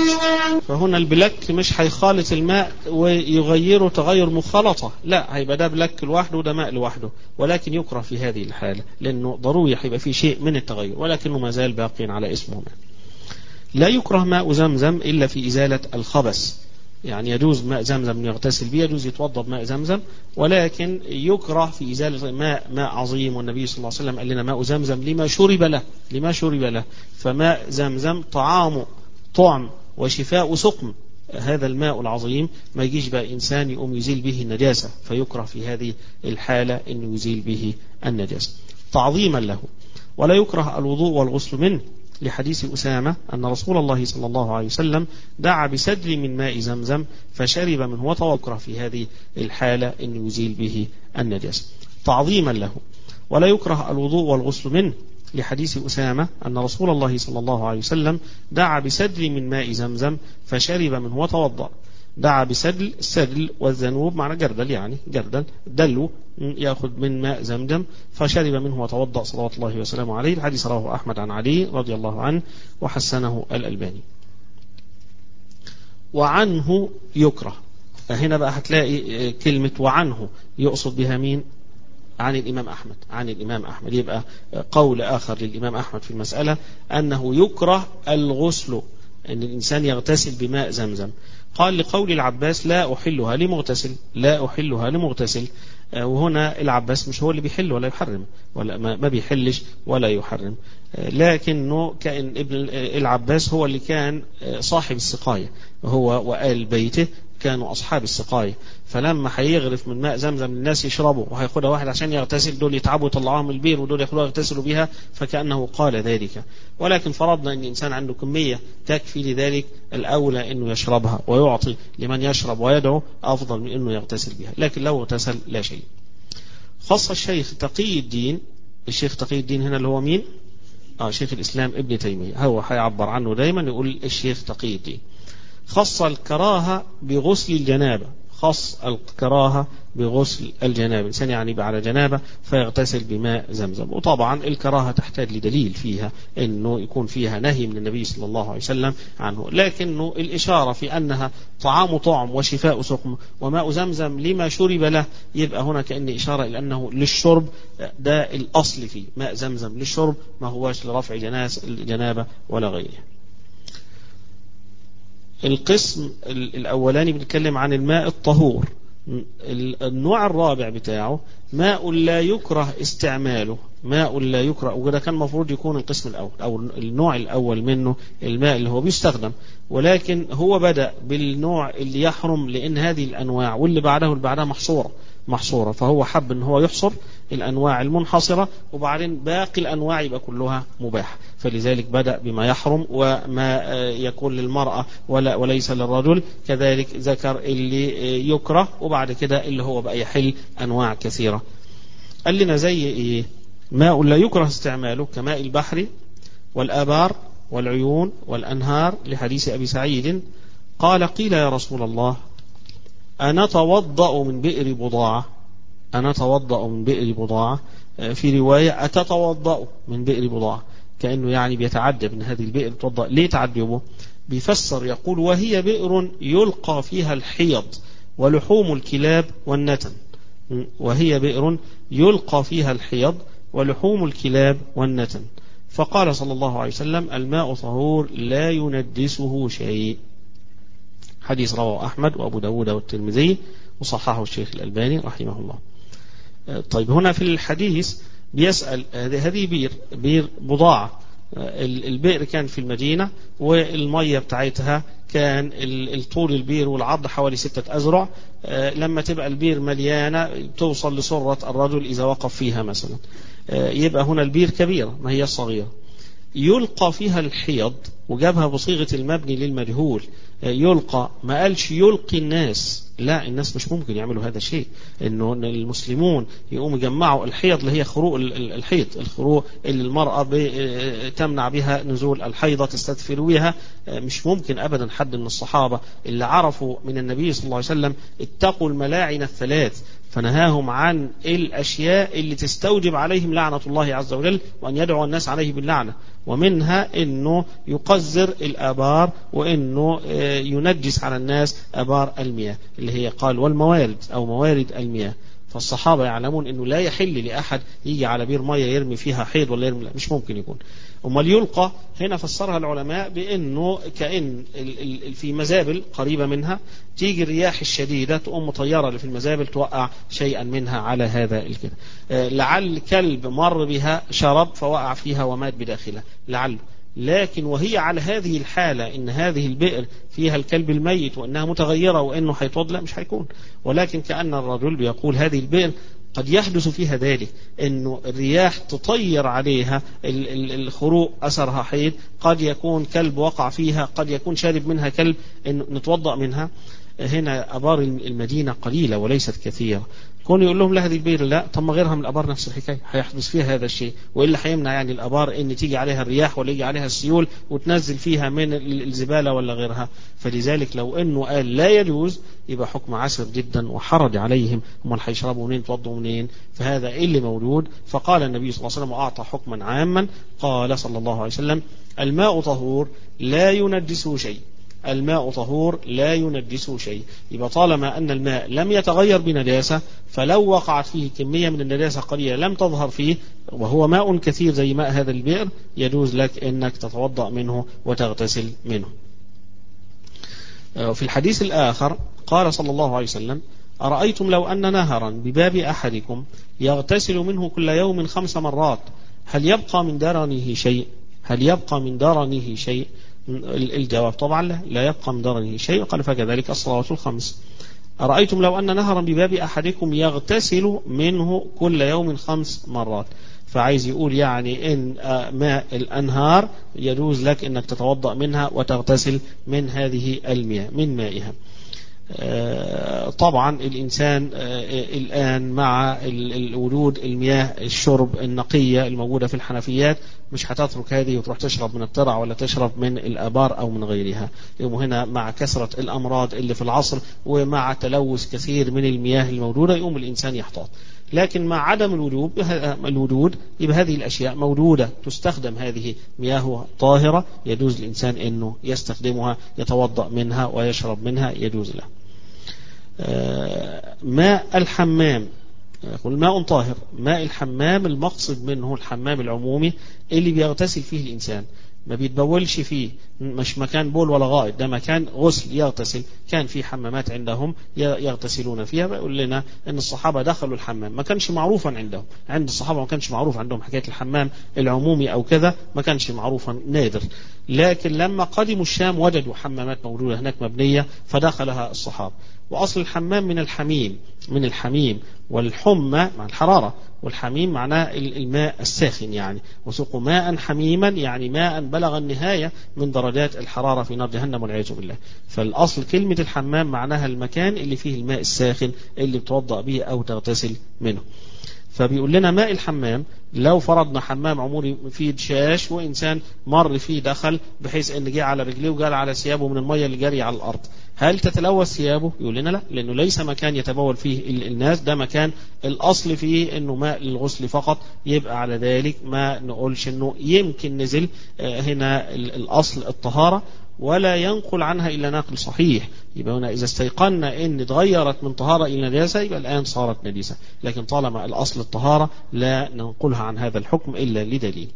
فهنا البلك مش هيخالط الماء ويغيره تغير مخالطة لا هيبقى ده بلك لوحده وده ماء لوحده. ولكن يكره في هذه الحالة لأنه ضروري هيبقى فيه شيء من التغير ولكنه ما زال باقي على اسمه. لا يكره ماء زمزم إلا في إزالة الخبث. يعني يجوز ماء زمزم يغتسل به يجوز يتوضا بماء زمزم ولكن يكره في إزالة ماء ماء عظيم والنبي صلى الله عليه وسلم قال لنا ماء زمزم لما شرب له لما شرب له. فماء زمزم طعام طعم وشفاء سقم. هذا الماء العظيم ما يجيش بقى إنسان يقوم يزيل به النجاسة فيكره في هذه الحالة أنه يزيل به النجاسة. تعظيما له. ولا يكره الوضوء والغسل منه. لحديث أسامة أن رسول الله صلى الله عليه وسلم دعا بسدل من ماء زمزم فشرب منه وتوكره في هذه الحالة أن يزيل به النجاسة تعظيما له. ولا يكره الوضوء والغسل منه. لحديث أسامة أن رسول الله صلى الله عليه وسلم دعا بسدل من ماء زمزم فشرب منه وتوضأ. دعا بسدل السدل والذنوب معنى جردل يعني جردل. دلو يأخذ من ماء زمزم فشرب منه وتوضأ صلوات الله وسلامه عليه. الحديث رواه أحمد عن علي رضي الله عنه وحسنه الألباني. وعنه يكره. هنا بقى هتلاقي كلمة وعنه يقصد بها مين؟ عن الإمام أحمد عن الإمام أحمد. يبقى قول آخر للإمام أحمد في المسألة أنه يكره الغسل أن الإنسان يغتسل بماء زمزم. قال لقول العباس لا أحلها لمغتسل لا أحلها لمغتسل. وهنا العباس مش هو اللي بيحل ولا يحرم ولا ما بيحلش ولا يحرم. لكنه كأن ابن العباس هو اللي كان صاحب السقاية. هو وآل بيته كانوا أصحاب السقاية. فلما هيغرف من ماء زمزم الناس يشربوا وهياخدها واحد عشان يغتسل دول يتعبوا يطلعوها من البير ودول ياخدوها يغتسلوا بها فكأنه قال ذلك. ولكن فرضنا أن الإنسان عنده كمية تكفي لذلك الأولى أنه يشربها ويعطي لمن يشرب ويدعو أفضل من أنه يغتسل بها. لكن لو اغتسل لا شيء. خص الشيخ تقي الدين. الشيخ تقي الدين هنا اللي هو مين؟ آه شيخ الإسلام ابن تيمية. هو هيعبر عنه دايما يقول الشيخ تقي الدين. خص الكراهة بغسل الجنابة. خص الكراهة بغسل الجنابة. الإنسان يعني يبقى على جنابة فيغتسل بماء زمزم. وطبعا الكراهة تحتاج لدليل فيها أنه يكون فيها نهي من النبي صلى الله عليه وسلم عنه. لكنه الإشارة في أنها طعام طعم وشفاء سقم وماء زمزم لما شرب له يبقى هنا كأن إشارة إلى أنه للشرب ده الأصل فيه. ماء زمزم للشرب ما هواش لرفع جناس الجنابة ولا غيره القسم الأولاني بنتكلم عن الماء الطهور. النوع الرابع بتاعه ماء لا يكره استعماله. ماء لا يكره وده كان المفروض يكون القسم الأول أو النوع الأول منه الماء اللي هو بيستخدم. ولكن هو بدأ بالنوع اللي يحرم لأن هذه الأنواع واللي بعده اللي بعدها محصورة محصورة. فهو حب إن هو يحصر الأنواع المنحصرة وبعدين باقي الأنواع يبقى كلها مباحة. فلذلك بدأ بما يحرم وما يكون للمرأة ولا وليس للرجل. كذلك ذكر اللي يكره وبعد كده اللي هو بقى يحل أنواع كثيرة. قال لنا زي إيه؟ ماء لا يكره استعماله كماء البحر والآبار والعيون والأنهار لحديث أبي سعيد. قال قيل يا رسول الله أنا توضأ من بئر بضاعة؟ أنا توضأ من بئر بضاعة؟ في رواية أتتوضأ من بئر بضاعة. كأنه يعني بيتعجب من هذه البئر توضأ ليه تعجبه بيفسر يقول وهي بئر يلقى فيها الحيض ولحوم الكلاب والنتن. وهي بئر يلقى فيها الحيض ولحوم الكلاب والنتن. فقال صلى الله عليه وسلم الماء طهور لا ينجسه شيء. حديث رواه أحمد وأبو داود والترمذي وصححه الشيخ الألباني رحمه الله. طيب هنا في الحديث بيسأل هذه بير بير بضاعة. البئر كان في المدينة والمية بتاعتها كان الطول البير والعرض حوالي ستة أذرع. لما تبقى البير مليانة توصل لسرة الرجل إذا وقف فيها مثلا. يبقى هنا البير كبيرة ما هي صغيرة. يلقى فيها الحيض وجابها بصيغة المبني للمجهول. يلقى. ما قالش يلقي الناس. لا الناس مش ممكن يعملوا هذا الشيء. إنه المسلمون يقوموا يجمعوا الحيض اللي هي خروق الحيض الخروق اللي المرأة تمنع بها نزول الحيضة تستدفر بها. مش ممكن ابدا حد من الصحابة اللي عرفوا من النبي صلى الله عليه وسلم اتقوا الملاعن الثلاث فنهاهم عن الأشياء اللي تستوجب عليهم لعنة الله عز وجل وأن يدعو الناس عليه باللعنة. ومنها أنه يقذر الآبار وأنه ينجس على الناس آبار المياه اللي هي قال والموارد أو موارد المياه. فالصحابة يعلمون أنه لا يحل لأحد يجي على بير مية يرمي فيها حيض ولا يرمي لا مش ممكن يكون. أمال يلقى هنا فسرها العلماء بأنه كأن في مزابل قريبة منها تيجي الرياح الشديدة تقوم مطيرة اللي في المزابل توقع شيئا منها على هذا الكده لعل كلب مر بها شرب فوقع فيها ومات بداخلها. لعله لكن وهي على هذه الحالة إن هذه البئر فيها الكلب الميت وإنها متغيرة وإنه حيتوض لا مش هيكون ولكن كأن الرجل بيقول هذه البئر قد يحدث فيها ذلك إنه الرياح تطير عليها الخروق أثرها حيض قد يكون كلب وقع فيها قد يكون شارب منها كلب نتوضأ منها. هنا أبار المدينة قليلة وليست كثيرة. كون يقول لهم لا هذه البير لا طب ما غيرها من الأبار نفس الحكاية. هيحدث فيها هذا الشيء. وإلا هيمنع يعني الأبار إن تيجي عليها الرياح ولا يجي عليها السيول وتنزل فيها من الزبالة ولا غيرها. فلذلك لو إنه قال لا يجوز يبقى حكم عسر جدا وحرج عليهم. هم هيشربوا منين يتوضوا منين. فهذا إيه اللي موجود. فقال النبي صلى الله عليه وسلم وأعطى حكما عاما قال صلى الله عليه وسلم الماء طهور لا ينجسه شيء. الماء طهور لا ينجسه شيء. يبقى طالما أن الماء لم يتغير بنجاسة فلو وقعت فيه كمية من النجاسة قليلة لم تظهر فيه وهو ماء كثير زي ماء هذا البئر يجوز لك أنك تتوضأ منه وتغتسل منه. في الحديث الآخر قال صلى الله عليه وسلم أرأيتم لو أن نهرا بباب أحدكم يغتسل منه كل يوم خمس مرات هل يبقى من درنه شيء؟ هل يبقى من درنه شيء؟ الجواب. طبعا لا لا يبقى من درنه شيء. قال فكذلك الصلوات الخمس أرأيتم لو أن نهرا بباب أحدكم يغتسل منه كل يوم خمس مرات؟ فعايز يقول يعني إن ماء الأنهار يجوز لك أنك تتوضأ منها وتغتسل من هذه المياه من مائها. طبعا الإنسان الآن مع وجود المياه الشرب النقية الموجودة في الحنفيات مش هتترك هذه وتروح تشرب من الترع ولا تشرب من الآبار أو من غيرها. يوم هنا مع كثرة الأمراض اللي في العصر ومع تلوث كثير من المياه الموجودة يقوم الإنسان يحتاط. لكن مع عدم الوجود الوجود يبقى هذه الأشياء موجودة تستخدم هذه مياه طاهرة يجوز الإنسان أنه يستخدمها يتوضأ منها ويشرب منها يجوز له. ماء الحمام. يقول ماء طاهر ماء الحمام المقصد منه الحمام العمومي اللي بيغتسل فيه الإنسان. ما بيتبولش فيه مش مكان بول ولا غائط ده مكان غسل يغتسل. كان في حمامات عندهم يغتسلون فيها. بيقول لنا إن الصحابة دخلوا الحمام. ما كانش معروفا عندهم. عند الصحابة ما كانش معروف عندهم حكاية الحمام العمومي أو كذا ما كانش معروفا نادر. لكن لما قدموا الشام وجدوا حمامات موجوده هناك مبنية فدخلها الصحابة. وأصل الحمام من الحميم من الحميم والحمى مع الحرارة والحميم معناه الماء الساخن يعني. وسقوا ماء حميما يعني ماء بلغ النهاية من درجات الحرارة في نار جهنم والعياذ بالله. فالأصل كلمة الحمام معناها المكان اللي فيه الماء الساخن اللي بتوضأ به أو تغتسل منه. فبيقول لنا ماء الحمام لو فرضنا حمام عموري فيه دشاش وإنسان مر فيه دخل بحيث أن جه على رجليه وجال على ثيابه من المية اللي جاري على الأرض. هل تتلوث ثيابه؟ يقول لنا لا لأنه ليس مكان يتبول فيه الناس ده مكان الأصل فيه أنه ماء للغسل فقط. يبقى على ذلك ما نقولش أنه يمكن نزل هنا الأصل الطهارة. ولا ينقل عنها إلا ناقل صحيح. يبقى هنا إذا استيقنا إن اتغيرت من طهارة إلى نجاسة يبقى الآن صارت نجسة لكن طالما الأصل الطهارة لا ننقلها عن هذا الحكم إلا لدليل.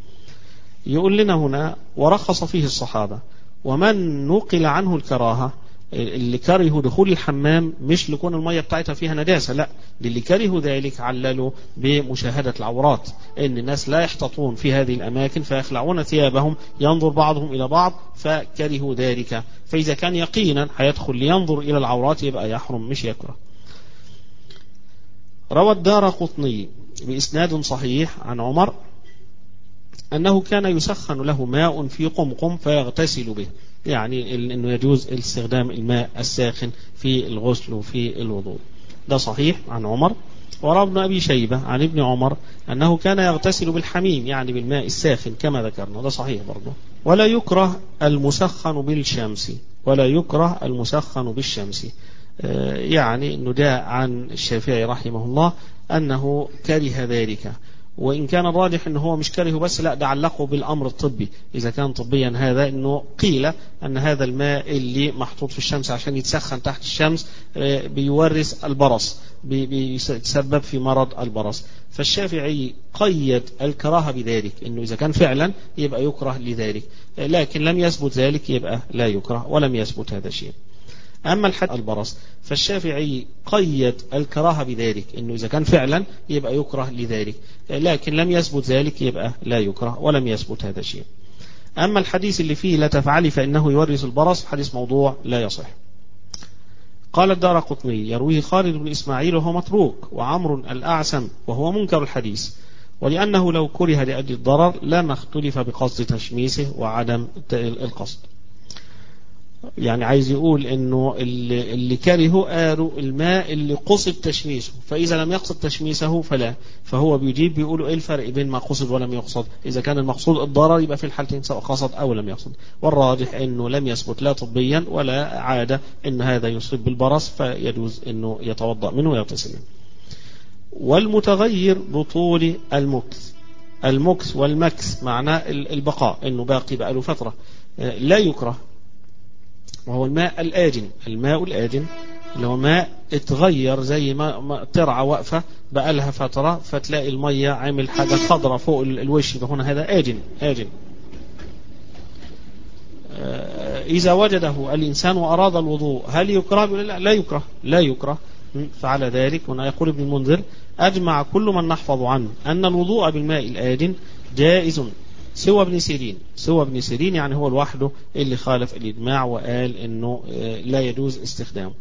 يقول لنا هنا ورخص فيه الصحابة ومن نقل عنه الكراهة اللي كرهوا دخول الحمام مش لكون المية بتاعتها فيها نجاسة لا للي كرهوا ذلك عللوا بمشاهدة العورات إن الناس لا يحتطون في هذه الأماكن فيخلعون ثيابهم ينظر بعضهم إلى بعض فكرهوا ذلك. فإذا كان يقينا هيدخل لينظر إلى العورات يبقى يحرم مش يكره. روى الدار قطني بإسناد صحيح عن عمر أنه كان يسخن له ماء في قمقم فيغتسل به. يعني أنه يجوز استخدام الماء الساخن في الغسل وفي الوضوء. ده صحيح عن عمر. وروى ابن أبي شيبة عن ابن عمر أنه كان يغتسل بالحميم يعني بالماء الساخن كما ذكرنا. ده صحيح برضه. ولا يكره المسخن بالشمس. ولا يكره المسخن بالشمس. يعني أنه جاء عن الشافعي رحمه الله أنه كره ذلك. وإن كان الراجح أنه هو مش كره بس لا ده علقه بالأمر الطبي. إذا كان طبيا هذا أنه قيل أن هذا الماء اللي محطوط في الشمس عشان يتسخن تحت الشمس بيورث البرص بيتسبب في مرض البرص. فالشافعي قيد الكراهة بذلك أنه إذا كان فعلا يبقى يكره لذلك. لكن لم يثبت ذلك يبقى لا يكره ولم يثبت هذا الشيء أما الحد البرص فالشافعي قيد الكراهة بذلك أنه إذا كان فعلا يبقى يكره لذلك لكن لم يثبت ذلك يبقى لا يكره ولم يثبت هذا الشيء. أما الحديث اللي فيه لا تفعلي فإنه يورث البرص حديث موضوع لا يصح. قال الدار قطني يرويه خالد بن إسماعيل وهو متروك وعمر الأعسم وهو منكر الحديث ولأنه لو كره لأجل الضرر لما اختلف بقصد تشميسه وعدم القصد. يعني عايز يقول إنه اللي, اللي كرهوا قالوا الماء اللي قصد تشميسه فإذا لم يقصد تشميسه فلا فهو بيجيب بيقولوا إيه الفرق بين ما قصد ولم يقصد؟ إذا كان المقصود الضرر يبقى في الحالتين سواء قصد أو لم يقصد. والراجح إنه لم يثبت لا طبيا ولا عادة إن هذا يصيب بالبرص فيجوز إنه يتوضأ منه ويغتسل. والمتغير بطول المكث المكث والمكث معناه البقاء إنه باقي بقاله فترة. لا يكره وهو الماء الآجن. الماء الآجن اللي هو ماء اتغير زي ما ترعى واقفة بقى لها فترة فتلاقي المية عامل حاجة خضراء فوق الوش فهنا هذا آجن آجن. إذا وجده الإنسان وأراد الوضوء هل يكره لا, لا يكره لا يكره. فعلى ذلك هنا يقول ابن المنذر أجمع كل من نحفظ عنه أن الوضوء بالماء الآجن جائز. سوى ابن سيرين. سوى ابن سيرين يعني هو لوحده اللي خالف الإجماع وقال أنه لا يجوز استخدامه.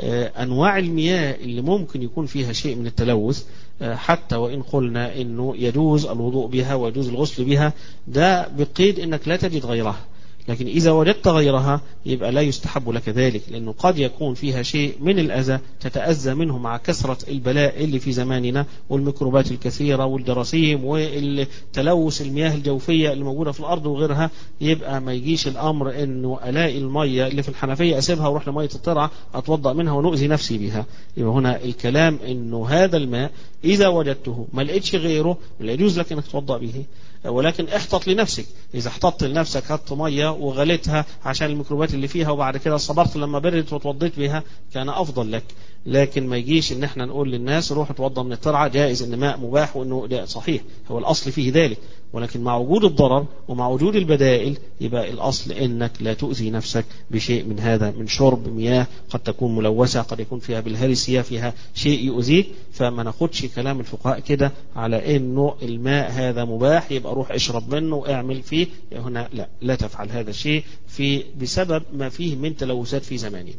أنواع المياه اللي ممكن يكون فيها شيء من التلوث حتى وإن قلنا أنه يجوز الوضوء بها ويجوز الغسل بها ده بقيد أنك لا تجد غيرها. لكن إذا وجدت غيرها يبقى لا يستحب لك ذلك لأنه قد يكون فيها شيء من الأذى تتأذى منه مع كثرة البلاء اللي في زماننا والميكروبات الكثيرة والجراثيم والتلوث المياه الجوفية اللي موجودة في الأرض وغيرها يبقى ما يجيش الأمر أنه ألاقي المية اللي في الحنفية أسيبها وأروح لمية الترعة أتوضأ منها ونؤذي نفسي بها يبقى هنا الكلام أنه هذا الماء إذا وجدته ما لقيتش غيره لا يجوز لك أنك تتوضأ به. ولكن احتط لنفسك. إذا احتطت لنفسك هات مية وغليتها عشان الميكروبات اللي فيها وبعد كده صبرت لما بردت وتوضيت بها كان أفضل لك. لكن ما يجيش إن إحنا نقول للناس روح اتوضى من الترعه جائز إن ماء مباح وإنه ده صحيح هو الأصل فيه ذلك. ولكن مع وجود الضرر ومع وجود البدائل يبقى الأصل إنك لا تؤذي نفسك بشيء من هذا من شرب مياه قد تكون ملوثة قد يكون فيها بالهرسيه فيها شيء يؤذيك. فما ناخدش كلام الفقهاء كده على إنه الماء هذا مباح يبقى روح اشرب منه واعمل فيه. هنا لا لا تفعل هذا الشيء في بسبب ما فيه من تلوثات في زماننا.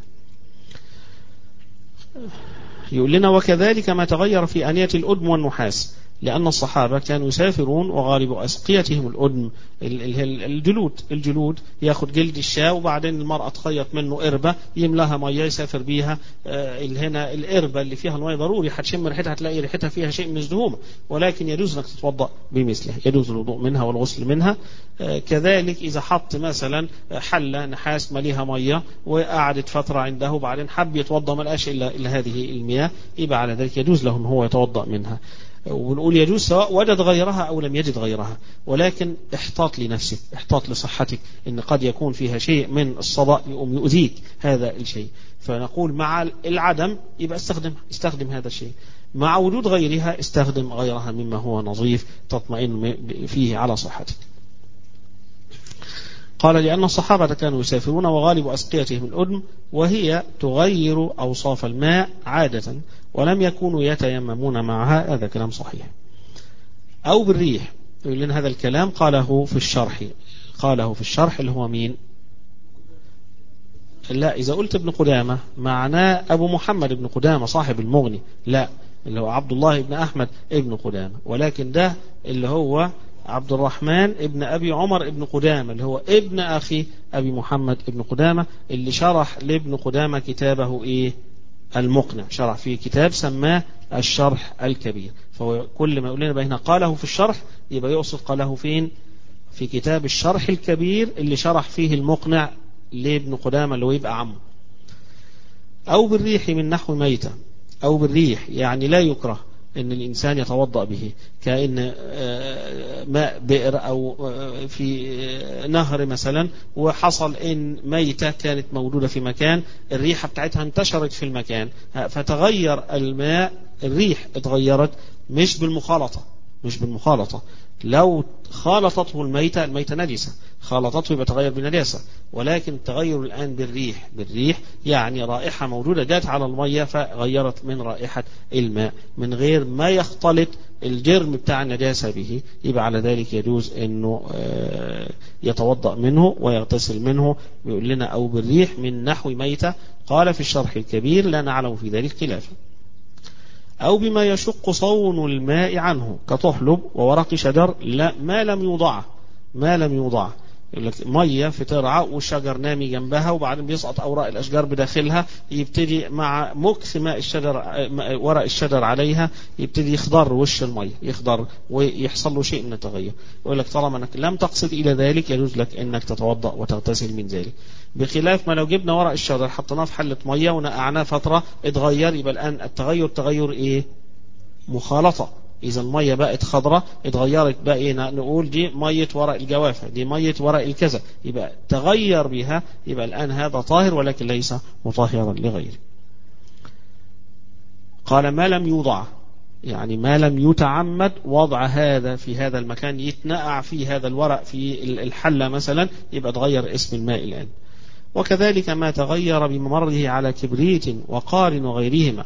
يقول لنا وكذلك ما تغير في أنية الأدم والنحاس. لأن الصحابة كانوا يسافرون وغالب أسقيتهم الأدم الجلود الجلود ياخد جلد الشاة وبعدين المرأة تخيط منه قربة يملاها مية يسافر بيها هنا القربة اللي فيها المية ضروري هتشم ريحتها هتلاقي ريحتها فيها شيء من الزهومة ولكن يجوز انك تتوضأ بمثلها يجوز الوضوء منها والغسل منها. كذلك إذا حط مثلا حلة نحاس مليها مية وقعدت فترة عنده وبعدين حب يتوضأ ما لقاش إلا, هذه المياه يبقى على ذلك يجوز له هو يتوضأ منها. ونقول يجوز سواء وجد غيرها أو لم يجد غيرها. ولكن احتاط لنفسك احتاط لصحتك إن قد يكون فيها شيء من الصدأ يؤذيك. هذا الشيء. فنقول مع العدم يبقى استخدم استخدم هذا الشيء. مع وجود غيرها استخدم غيرها مما هو نظيف تطمئن فيه على صحتك. قال لأن الصحابة كانوا يسافرون وغالب أسقيتهم الأدم وهي تغير أوصاف الماء عادة. ولم يكونوا يتيممون معها هذا كلام صحيح. أو بالريح يقول لنا هذا الكلام قاله في الشرح قاله في الشرح اللي هو مين؟ لا إذا قلت ابن قدامة معناه أبو محمد ابن قدامة صاحب المغني. لا اللي هو عبد الله ابن أحمد ابن قدامة. ولكن ده اللي هو عبد الرحمن ابن أبي عمر ابن قدامة اللي هو ابن أخي أبي محمد ابن قدامة اللي شرح لابن قدامة كتابه إيه؟ المقنع شرح فيه كتاب سماه الشرح الكبير. فهو كل ما يقول لنا هنا قاله في الشرح يبقى يقصد قاله فين؟ في كتاب الشرح الكبير اللي شرح فيه المقنع لابن قدامة اللي هو يبقى عمه. أو بالريح من نحو ميتة أو بالريح يعني لا يكره. إن الإنسان يتوضأ به كأن ماء بئر أو في نهر مثلا وحصل إن ميتة كانت موجوده في مكان الريحة بتاعتها انتشرت في المكان فتغير الماء الريح اتغيرت مش بالمخالطة. مش بالمخالطة. لو خالطته الميتة الميتة نجسة. خالطته يبقى تغير بنجاسة ولكن التغير الآن بالريح. بالريح يعني رائحة موجودة جات على المية فغيرت من رائحة الماء. من غير ما يختلط الجرم بتاع النجاسة به يبقى على ذلك يجوز أنه يتوضأ منه ويغتسل منه. بيقول لنا أو بالريح من نحو ميتة. قال في الشرح الكبير لا نعلم في ذلك خلافا. أو بما يشق صون الماء عنه كطحلب وورق شجر لا ما لم يوضعه ما لم يوضعه. يقول لك مية في ترعة والشجر نامي جنبها وبعدين بيسقط أوراق الأشجار بداخلها يبتدي مع مكث ماء الشجر ورق الشجر عليها يبتدي يخضر وش المية يخضر ويحصل له شيء من التغير. يقول لك طالما أنك لم تقصد إلى ذلك يجوز لك إنك تتوضأ وتغتسل من ذلك. بخلاف ما لو جبنا ورق الشجر حطيناه في حلة مية ونقعناه فترة اتغير يبقى الآن التغير تغير إيه؟ مخالطة. إذا المية بقت خضراء اتغيرت بقى نقول دي مية ورق الجوافة دي مية ورق الكذا. يبقى تغير بها يبقى الآن هذا طاهر ولكن ليس مطهرا لغيره. قال ما لم يوضع يعني ما لم يتعمد وضع هذا في هذا المكان يتنقع في هذا الورق في الحلة مثلا يبقى تغير اسم الماء الآن. وكذلك ما تغير بممره على كبريت وقار وغيرهما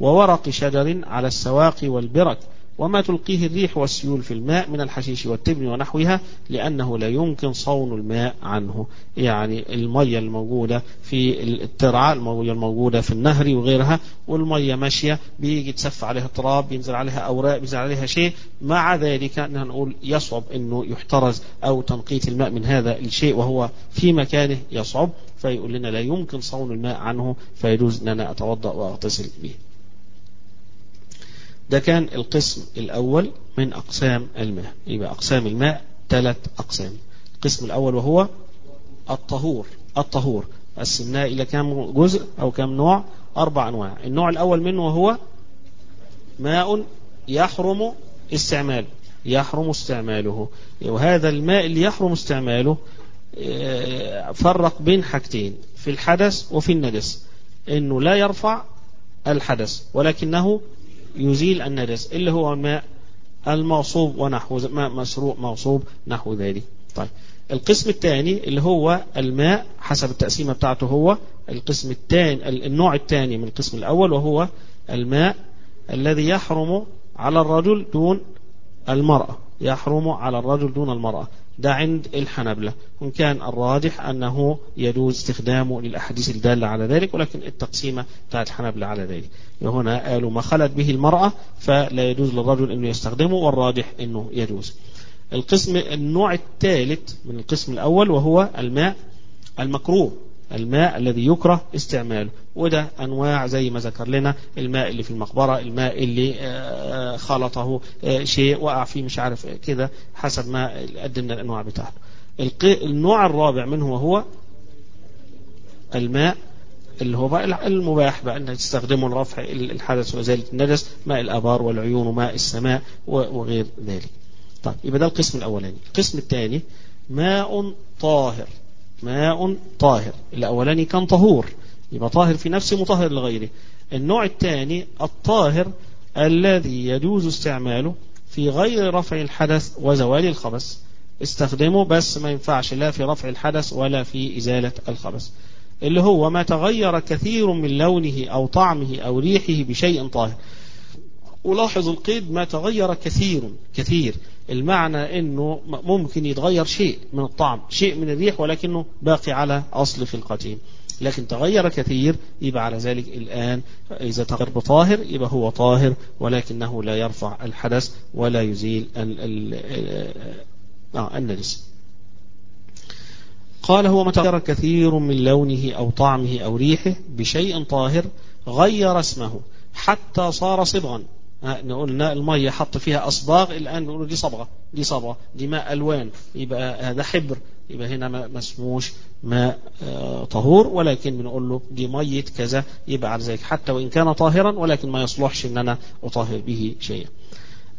وورق شجر على السواق والبرك وما تلقيه الريح والسيول في الماء من الحشيش والتبن ونحوها لأنه لا يمكن صون الماء عنه. يعني المية الموجودة في الترعة المية الموجودة في النهر وغيرها والمية ماشية بيجي تسف عليها تراب بينزل عليها أوراق بينزل عليها شيء. مع ذلك نقول يصعب أنه يحترز أو تنقية الماء من هذا الشيء وهو في مكانه يصعب فيقول لنا لا يمكن صون الماء عنه فيجوز أن أنا أتوضأ وأغتسل به. ده كان القسم الأول من أقسام الماء. يبقى أقسام الماء ثلاث أقسام. القسم الأول وهو الطهور. الطهور. قسمناه إلى كم جزء أو كم نوع؟ أربع أنواع. النوع الأول منه وهو ماء يحرم استعماله. يحرم استعماله. وهذا الماء اللي يحرم استعماله فرق بين حاجتين في الحدث وفي النجس. إنه لا يرفع الحدث ولكنه يزيل النجس اللي هو الماء الموصوب ونحو ماء مسروق موصوب نحو ذلك. طيب. القسم الثاني اللي هو الماء حسب التقسيمة بتاعته هو القسم الثاني النوع الثاني من القسم الأول وهو الماء الذي يحرم على الرجل دون المرأة. يحرم على الرجل دون المرأة. ده عند الحنبلة وإن كان الراجح أنه يجوز استخدامه للأحاديث الدالة على ذلك ولكن التقسيمة بتاعت الحنبلة على ذلك. هنا قالوا ما خلت به المرأة فلا يجوز للرجل أنه يستخدمه والراجح أنه يجوز. القسم النوع الثالث من القسم الأول وهو الماء المكروه. الماء الذي يكره استعماله. وده أنواع زي ما ذكر لنا الماء اللي في المقبرة الماء اللي خلطه شيء وقع فيه مش عارف كده حسب ما قدمنا الأنواع بتاعته النوع الرابع منه وهو الماء اللي هو بقى المباح بقى إنك تستخدمه لرفع الحدث وازاله النجس ماء الأبار والعيون وماء السماء وغير ذلك. طيب يبقى ده القسم الأولاني، القسم الثاني ماء طاهر. ماء طاهر. الأولاني كان طهور يبقى طاهر في نفسه مطهر لغيره. النوع الثاني الطاهر الذي يجوز استعماله في غير رفع الحدث وزوال الخبث. استخدمه بس ما ينفعش لا في رفع الحدث ولا في إزالة الخبث. اللي هو ما تغير كثير من لونه أو طعمه أو ريحه بشيء طاهر. ولاحظ القيد ما تغير كثير كثير. المعنى إنه ممكن يتغير شيء من الطعم شيء من الريح ولكنه باقي على أصل خلقته لكن تغير كثير يبقى على ذلك الآن. إذا تغير بطاهر يبقى هو طاهر ولكنه لا يرفع الحدث ولا يزيل آه النجس. قال هو ما تغير كثير من لونه أو طعمه أو ريحه بشيء طاهر غير اسمه حتى صار صبغا. قلنا المية حط فيها أصباغ الآن بنقول دي صبغة دي صبغة دي ماء ألوان يبقى هذا حبر يبقى هنا ما اسموش ماء طهور ولكن بنقول له دي مية كذا يبقى على ذلك حتى وإن كان طاهرا ولكن ما يصلحش إن أنا أطهر به شيئا.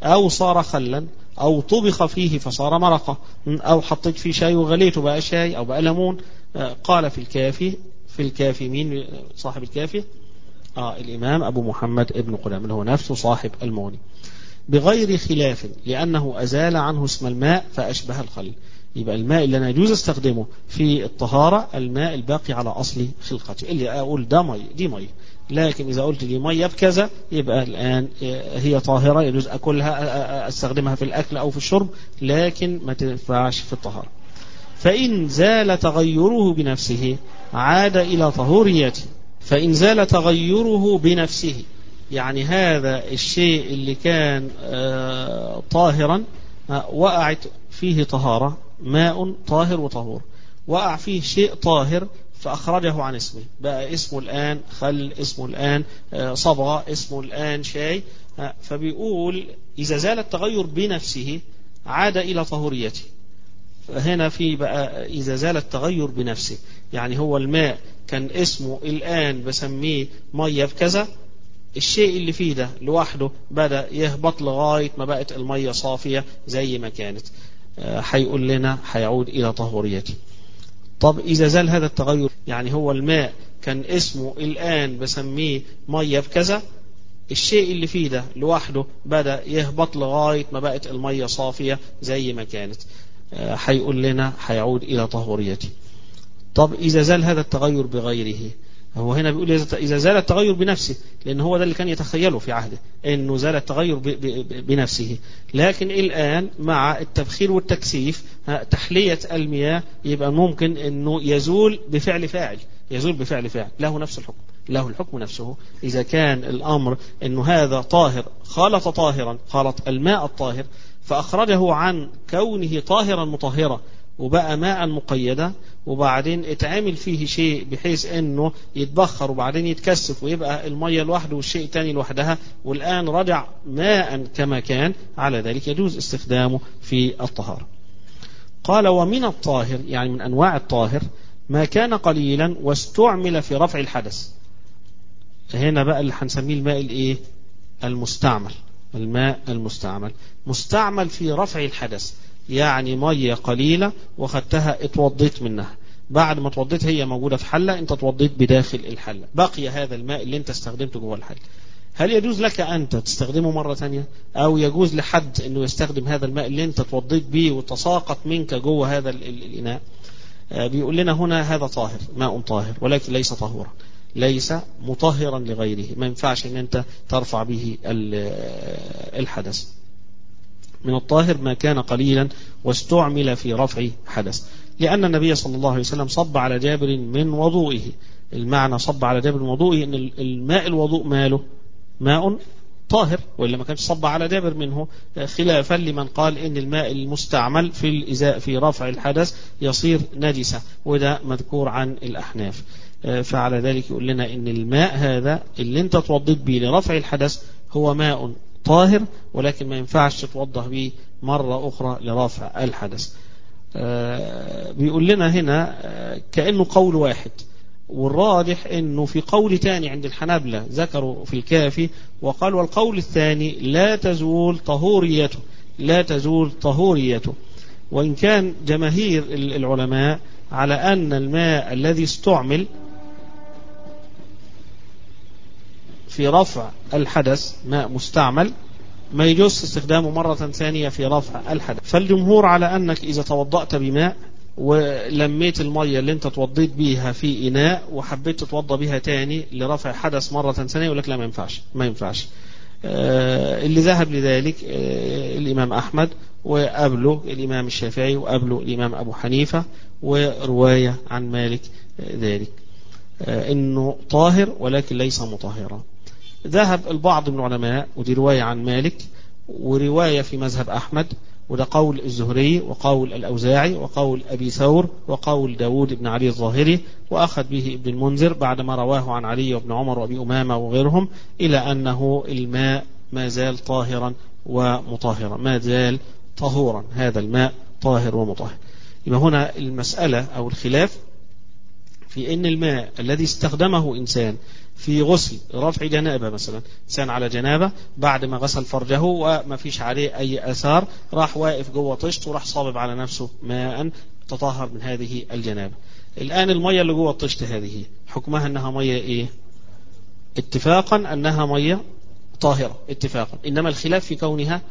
أو صار خلا أو طبخ فيه فصار مرقة أو حطيت فيه شاي وغليته بقى شاي أو بقى ليمون قال في الكافي في الكافي مين؟ صاحب الكافي آه الإمام أبو محمد ابن قدام اللي هو نفسه صاحب المغني. بغير خلاف لأنه أزال عنه اسم الماء فأشبه الخل يبقى الماء اللي أنا يجوز أستخدمه في الطهارة الماء الباقي على أصل خلقته. اللي أقول ده مي دي مي. لكن إذا قلت دي مية بكذا يبقى الآن هي طاهرة يجوز أكلها أستخدمها في الأكل أو في الشرب لكن ما تنفعش في الطهارة. فإن زال تغيره بنفسه عاد إلى طهوريته. فإن زال تغيره بنفسه. يعني هذا الشيء اللي كان طاهرا وقعت فيه طهارة ماء طاهر وطهور. وقع فيه شيء طاهر فأخرجه عن اسمه. بقى اسمه الآن خل اسمه الآن صبغة اسمه الآن شاي. فبيقول إذا زال التغير بنفسه عاد إلى طهوريته. هنا في بقى إذا زال التغير بنفسه. يعني هو الماء كان اسمه الآن بسميه مية بكذا الشيء اللي فيه ده لوحده بدأ يهبط لغاية ما بقت المية صافية زي ما كانت. هيقول لنا هيعود إلى طهوريته. طب إذا زال هذا التغير يعني هو الماء كان اسمه الآن بسميه مية بكذا الشيء اللي فيه ده لوحده بدأ يهبط لغاية ما بقت المية صافية زي ما كانت. هيقول لنا هيعود إلى طهوريته. طب إذا زال هذا التغير بغيره. هو هنا بيقول إذا زال التغير بنفسه لأن هو ده اللي كان يتخيله في عهده أنه زال التغير بنفسه. لكن الآن مع التبخير والتكثيف تحلية المياه يبقى ممكن أنه يزول بفعل فاعل يزول بفعل فاعل. له نفس الحكم له الحكم نفسه. إذا كان الأمر أنه هذا طاهر خالط طاهرا خالط الماء الطاهر فأخرجه عن كونه طاهرا مطهرا. وبقى ماء مقيدا وبعدين اتعمل فيه شيء بحيث إنه يتبخر وبعدين يتكثف ويبقى المية لوحده والشيء الثاني لوحدها. والآن رجع ماء كما كان على ذلك يجوز استخدامه في الطهارة. قال ومن الطاهر يعني من أنواع الطاهر ما كان قليلا واستعمل في رفع الحدث. هنا بقى اللي هنسميه الماء الإيه؟ المستعمل. الماء المستعمل. مستعمل في رفع الحدث. يعني مية قليلة وخدتها اتوضيت منها. بعد ما اتوضيت هي موجودة في حلة أنت اتوضيت بداخل الحلة. بقي هذا الماء اللي أنت استخدمته جوه الحلة. هل يجوز لك أنت تستخدمه مرة ثانية؟ أو يجوز لحد أنه يستخدم هذا الماء اللي أنت توضيت به وتساقط منك جوه هذا الإناء؟ بيقول لنا هنا هذا طاهر ماء طاهر ولكن ليس طهورا. ليس مطهرا لغيره. ما ينفعش إن أنت ترفع به الحدث. من الطاهر ما كان قليلا واستعمل في رفع حدث. لأن النبي صلى الله عليه وسلم صب على جابر من وضوئه. المعنى صب على جابر من وضوئه أن الماء الوضوء ماله ماء طاهر وإلا ما كانش صب على جابر منه. خلافا لمن قال إن الماء المستعمل في الإزاء في رفع الحدث يصير نجسة وده مذكور عن الأحناف. فعلى ذلك يقول لنا إن الماء هذا اللي أنت توضيت به لرفع الحدث هو ماء طاهر ولكن ما ينفعش تتوضأ به مرة أخرى لرفع الحدث. بيقول لنا هنا كأنه قول واحد والراجح إنه في قول تاني عند الحنابلة ذكروا في الكافي وقال والقول الثاني لا تزول طهوريته لا تزول طهوريته. وإن كان جماهير العلماء على أن الماء الذي استعمل في رفع الحدث ماء مستعمل ما يجوز استخدامه مرة ثانية في رفع الحدث. فالجمهور على أنك إذا توضأت بماء ولميت المية اللي أنت توضيت بيها في إناء وحبيت تتوضى بيها تاني لرفع حدث مرة ثانية يقول لك لا ما ينفعش ما ينفعش. آه اللي ذهب لذلك آه الإمام أحمد وقبله الإمام الشافعي وقبله الإمام أبو حنيفة ورواية عن مالك آه ذلك إنه طاهر ولكن ليس مطهرا. ذهب البعض من العلماء ودي رواية عن مالك ورواية في مذهب أحمد وده قول الزهري وقول الأوزاعي وقول أبي ثور وقول داود بن علي الظاهري وأخذ به ابن المنذر بعدما رواه عن علي وابن عمر وأبي أمامة وغيرهم إلى أنه الماء ما زال طاهرا ومطهرا ما زال طهورا هذا الماء طاهر ومطهر. يبقى هنا المسألة أو الخلاف في أن الماء الذي استخدمه إنسان في غسل رفع جنابة مثلا. إنسان على جنابة بعد ما غسل فرجه وما فيش عليه أي أثار راح واقف جوه طشت وراح صابب على نفسه ماء تطهر من هذه الجنابة. الآن المية اللي جوه الطشت هذه حكمها أنها مية إيه؟ اتفاقا أنها مية طاهرة اتفاقا. إنما الخلاف في كونها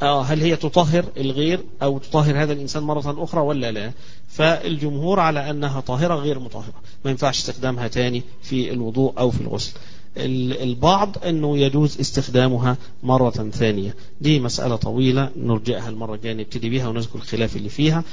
هل هي تطهر الغير أو تطهر هذا الإنسان مرة أخرى ولا لا؟ فالجمهور على أنها طاهرة غير مطهرة. ما ينفعش استخدامها تاني في الوضوء أو في الغسل. البعض أنه يجوز استخدامها مرة ثانية. دي مسألة طويلة نرجعها المرة الجاية نبتدي بها ونذكر الخلاف اللي فيها.